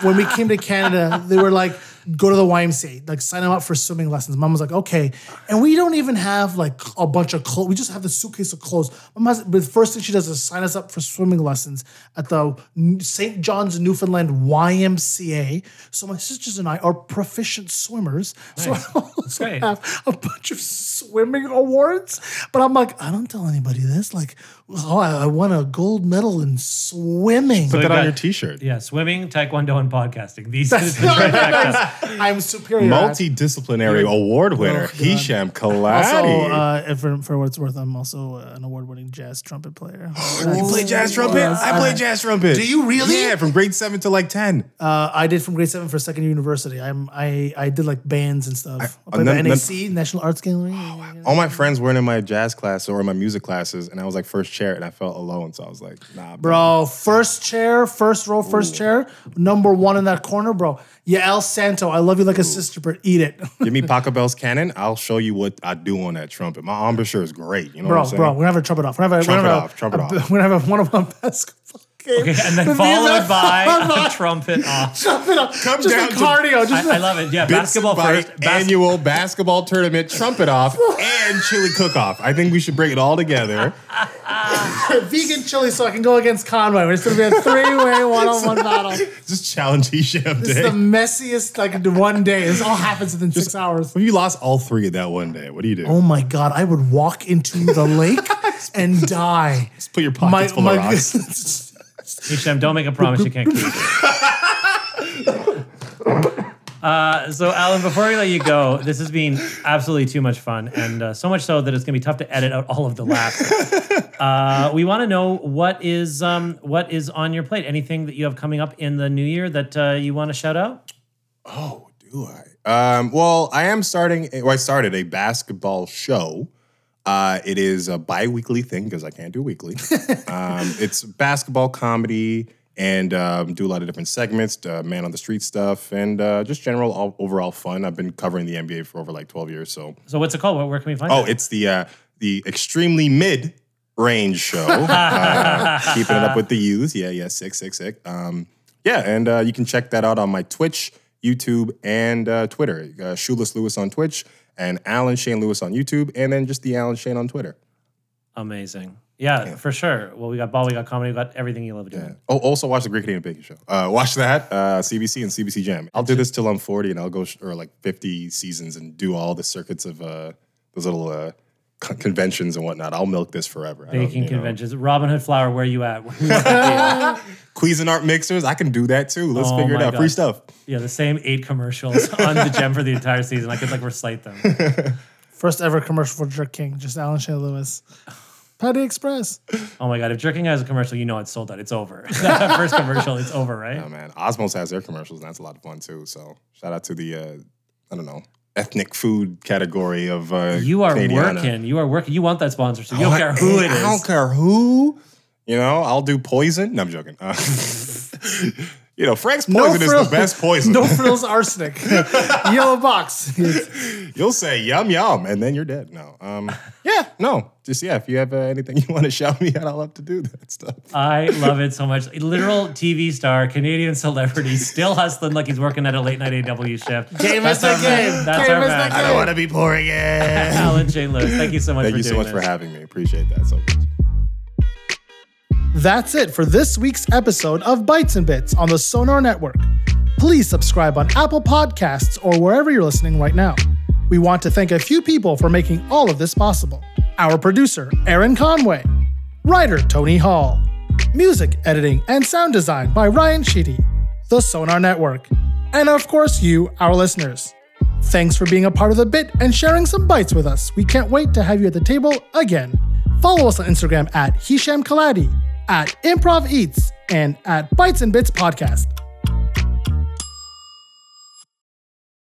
when we came to Canada, they were like, "Go to the YMCA, like sign them up for swimming lessons." Mom was like, "Okay," and we don't even have like a bunch of clothes. We just have the suitcase of clothes. Mom has, but the first thing she does is sign us up for swimming lessons at the St. John's, Newfoundland YMCA. So my sisters and I are proficient swimmers. So I also have a bunch of swimming awards. But I'm like, I don't tell anybody this. Like, oh, I, I won a gold medal in swimming. Put we that on your T-shirt. yeah, swimming, taekwondo, and podcasting. These are the [laughs] trifectas. I'm superior. at- Multidisciplinary award winner, God. Hisham Also, uh, for, for what it's worth, I'm also uh, an award-winning jazz trumpet player. [gasps] you play jazz trumpet? I play jazz trumpet. Do you really? Yeah, from grade seven to like ten. Uh, I did from grade seven for second year university. I'm I I did like bands and stuff. I, played none- the none- NAC National Arts Gallery. All my friends weren't in my jazz class or in my music classes, and I was like first chair, and I felt alone. So I was like, Nah, bro. Bro, first chair, first row, first chair, number one in that corner, bro. Yeah, El Santo, I love you like a sister, but eat it. [laughs] Give me Pachelbel's Canon. I'll show you what I do on that trumpet. My embouchure is great. You know what bro, I'm saying? bro, we're gonna have a trumpet off. We're gonna have a, Trumpet off, trumpet off. [laughs] We're gonna have a one-on-one [laughs] basketball game. Okay, and then followed by a trumpet off. trumpet off. Come just down a to- cardio. Just I, I love it. Yeah, basketball first. Bas- annual basketball tournament trumpet off and chili cook off. I think we should bring it all together. [laughs] vegan chili so I can go against Conway. It's gonna be a three-way [laughs] one-on-one battle. Just challenge Hisham This is the messiest like one day. This all happens within six hours. If you lost all three of that one day, what do you do? Oh my god, I would walk into the lake [laughs] and die. Just put your pockets full of rocks. Hisham, don't make a promise you can't keep. [laughs] Uh, so, Alan, before we let you go, this has been absolutely too much fun, and uh, so much so that it's going to be tough to edit out all of the laughs. [laughs] Uh, we want to know what is um, what is on your plate. Anything that you have coming up in the new year that uh, you want to shout out? Oh, do I? Um, well, I am starting, or I started a basketball show. Uh, it is a bi weekly thing because I can't do weekly. [laughs] um, it's basketball comedy and um, do a lot of different segments, uh, man on the street stuff, and uh, just general all, overall fun. I've been covering the NBA for over like 12 years. So, So, what's it called? Where, where can we find it? oh, it? it's the, uh, the extremely mid range show. [laughs] uh, keeping it up with the youth. Yeah, yeah, sick, sick, sick. Um, yeah, and uh, you can check that out on my Twitch, YouTube, and uh, Twitter. Uh, Shoeless Lewis on Twitch and Alan Shane Lewis on YouTube, and then just the Alan Shane on Twitter. Amazing. Yeah, for sure. Well, we got ball, we got comedy, we got everything you love doing. Yeah. Oh, also watch the Great Canadian Baking Show. Uh, watch that, uh, CBC and CBC Gem. I'll do this till I'm 40, and I'll go sh- or like 50 seasons and do all the circuits of uh, those little uh, conventions and whatnot. I'll milk this forever. I Baking you know. conventions. Robin Hood Flour, where you at? We want to Cuisinart mixers. I can do that too. Let's Oh figure it out. God. Free stuff. yeah, the same eight commercials [laughs] on the gem for the entire season. I could like recite them. [laughs] First ever commercial for Jerk King, just Alan Shane Lewis. Patty Express. Oh my god, if Jerk King has a commercial, you know it's sold out. It's over. [laughs] first commercial, it's over, right? Oh man, Osmow's has their commercials, and that's a lot of fun too. So shout out to the uh, I don't know ethnic food category of uh, You are Canadiana. working. You are working. You want that sponsorship. You don't Oh, care who it is. I don't care who. You know, I'll do poison. No, I'm joking. Uh, [laughs] [laughs] you know, Frank's poison is frill- the best poison. No frills arsenic. [laughs] Yellow box. [laughs] You'll say yum yum, and then you're dead. No, um, yeah, no, just yeah. If you have uh, anything you want to shout me out, I'll love to do that stuff. I [laughs] love it so much. Literal TV star, Canadian celebrity, still hustling like he's working at a late night AW shift. Game That's is the our man. game. That's Game our is the man. game. I don't wanna be poor again. Alan Shane Lewis, thank you so much Thank for you so doing much for having me. Appreciate that so much. That's it for this week's episode of Bites and Bits on the Sonar Network. Please subscribe on Apple Podcasts or wherever you're listening right now. We want to thank a few people for making all of this possible. Our producer, Aaron Conway. Writer, Tony Hall. Music editing and sound design by Ryan Sheedy. The Sonar Network. And of course, you, our listeners. Thanks for being a part of the bit and sharing some bites with us. We can't wait to have you at the table again. Follow us on Instagram at Hisham Kelati, at Improv Eats, and at Bites and Bits Podcast.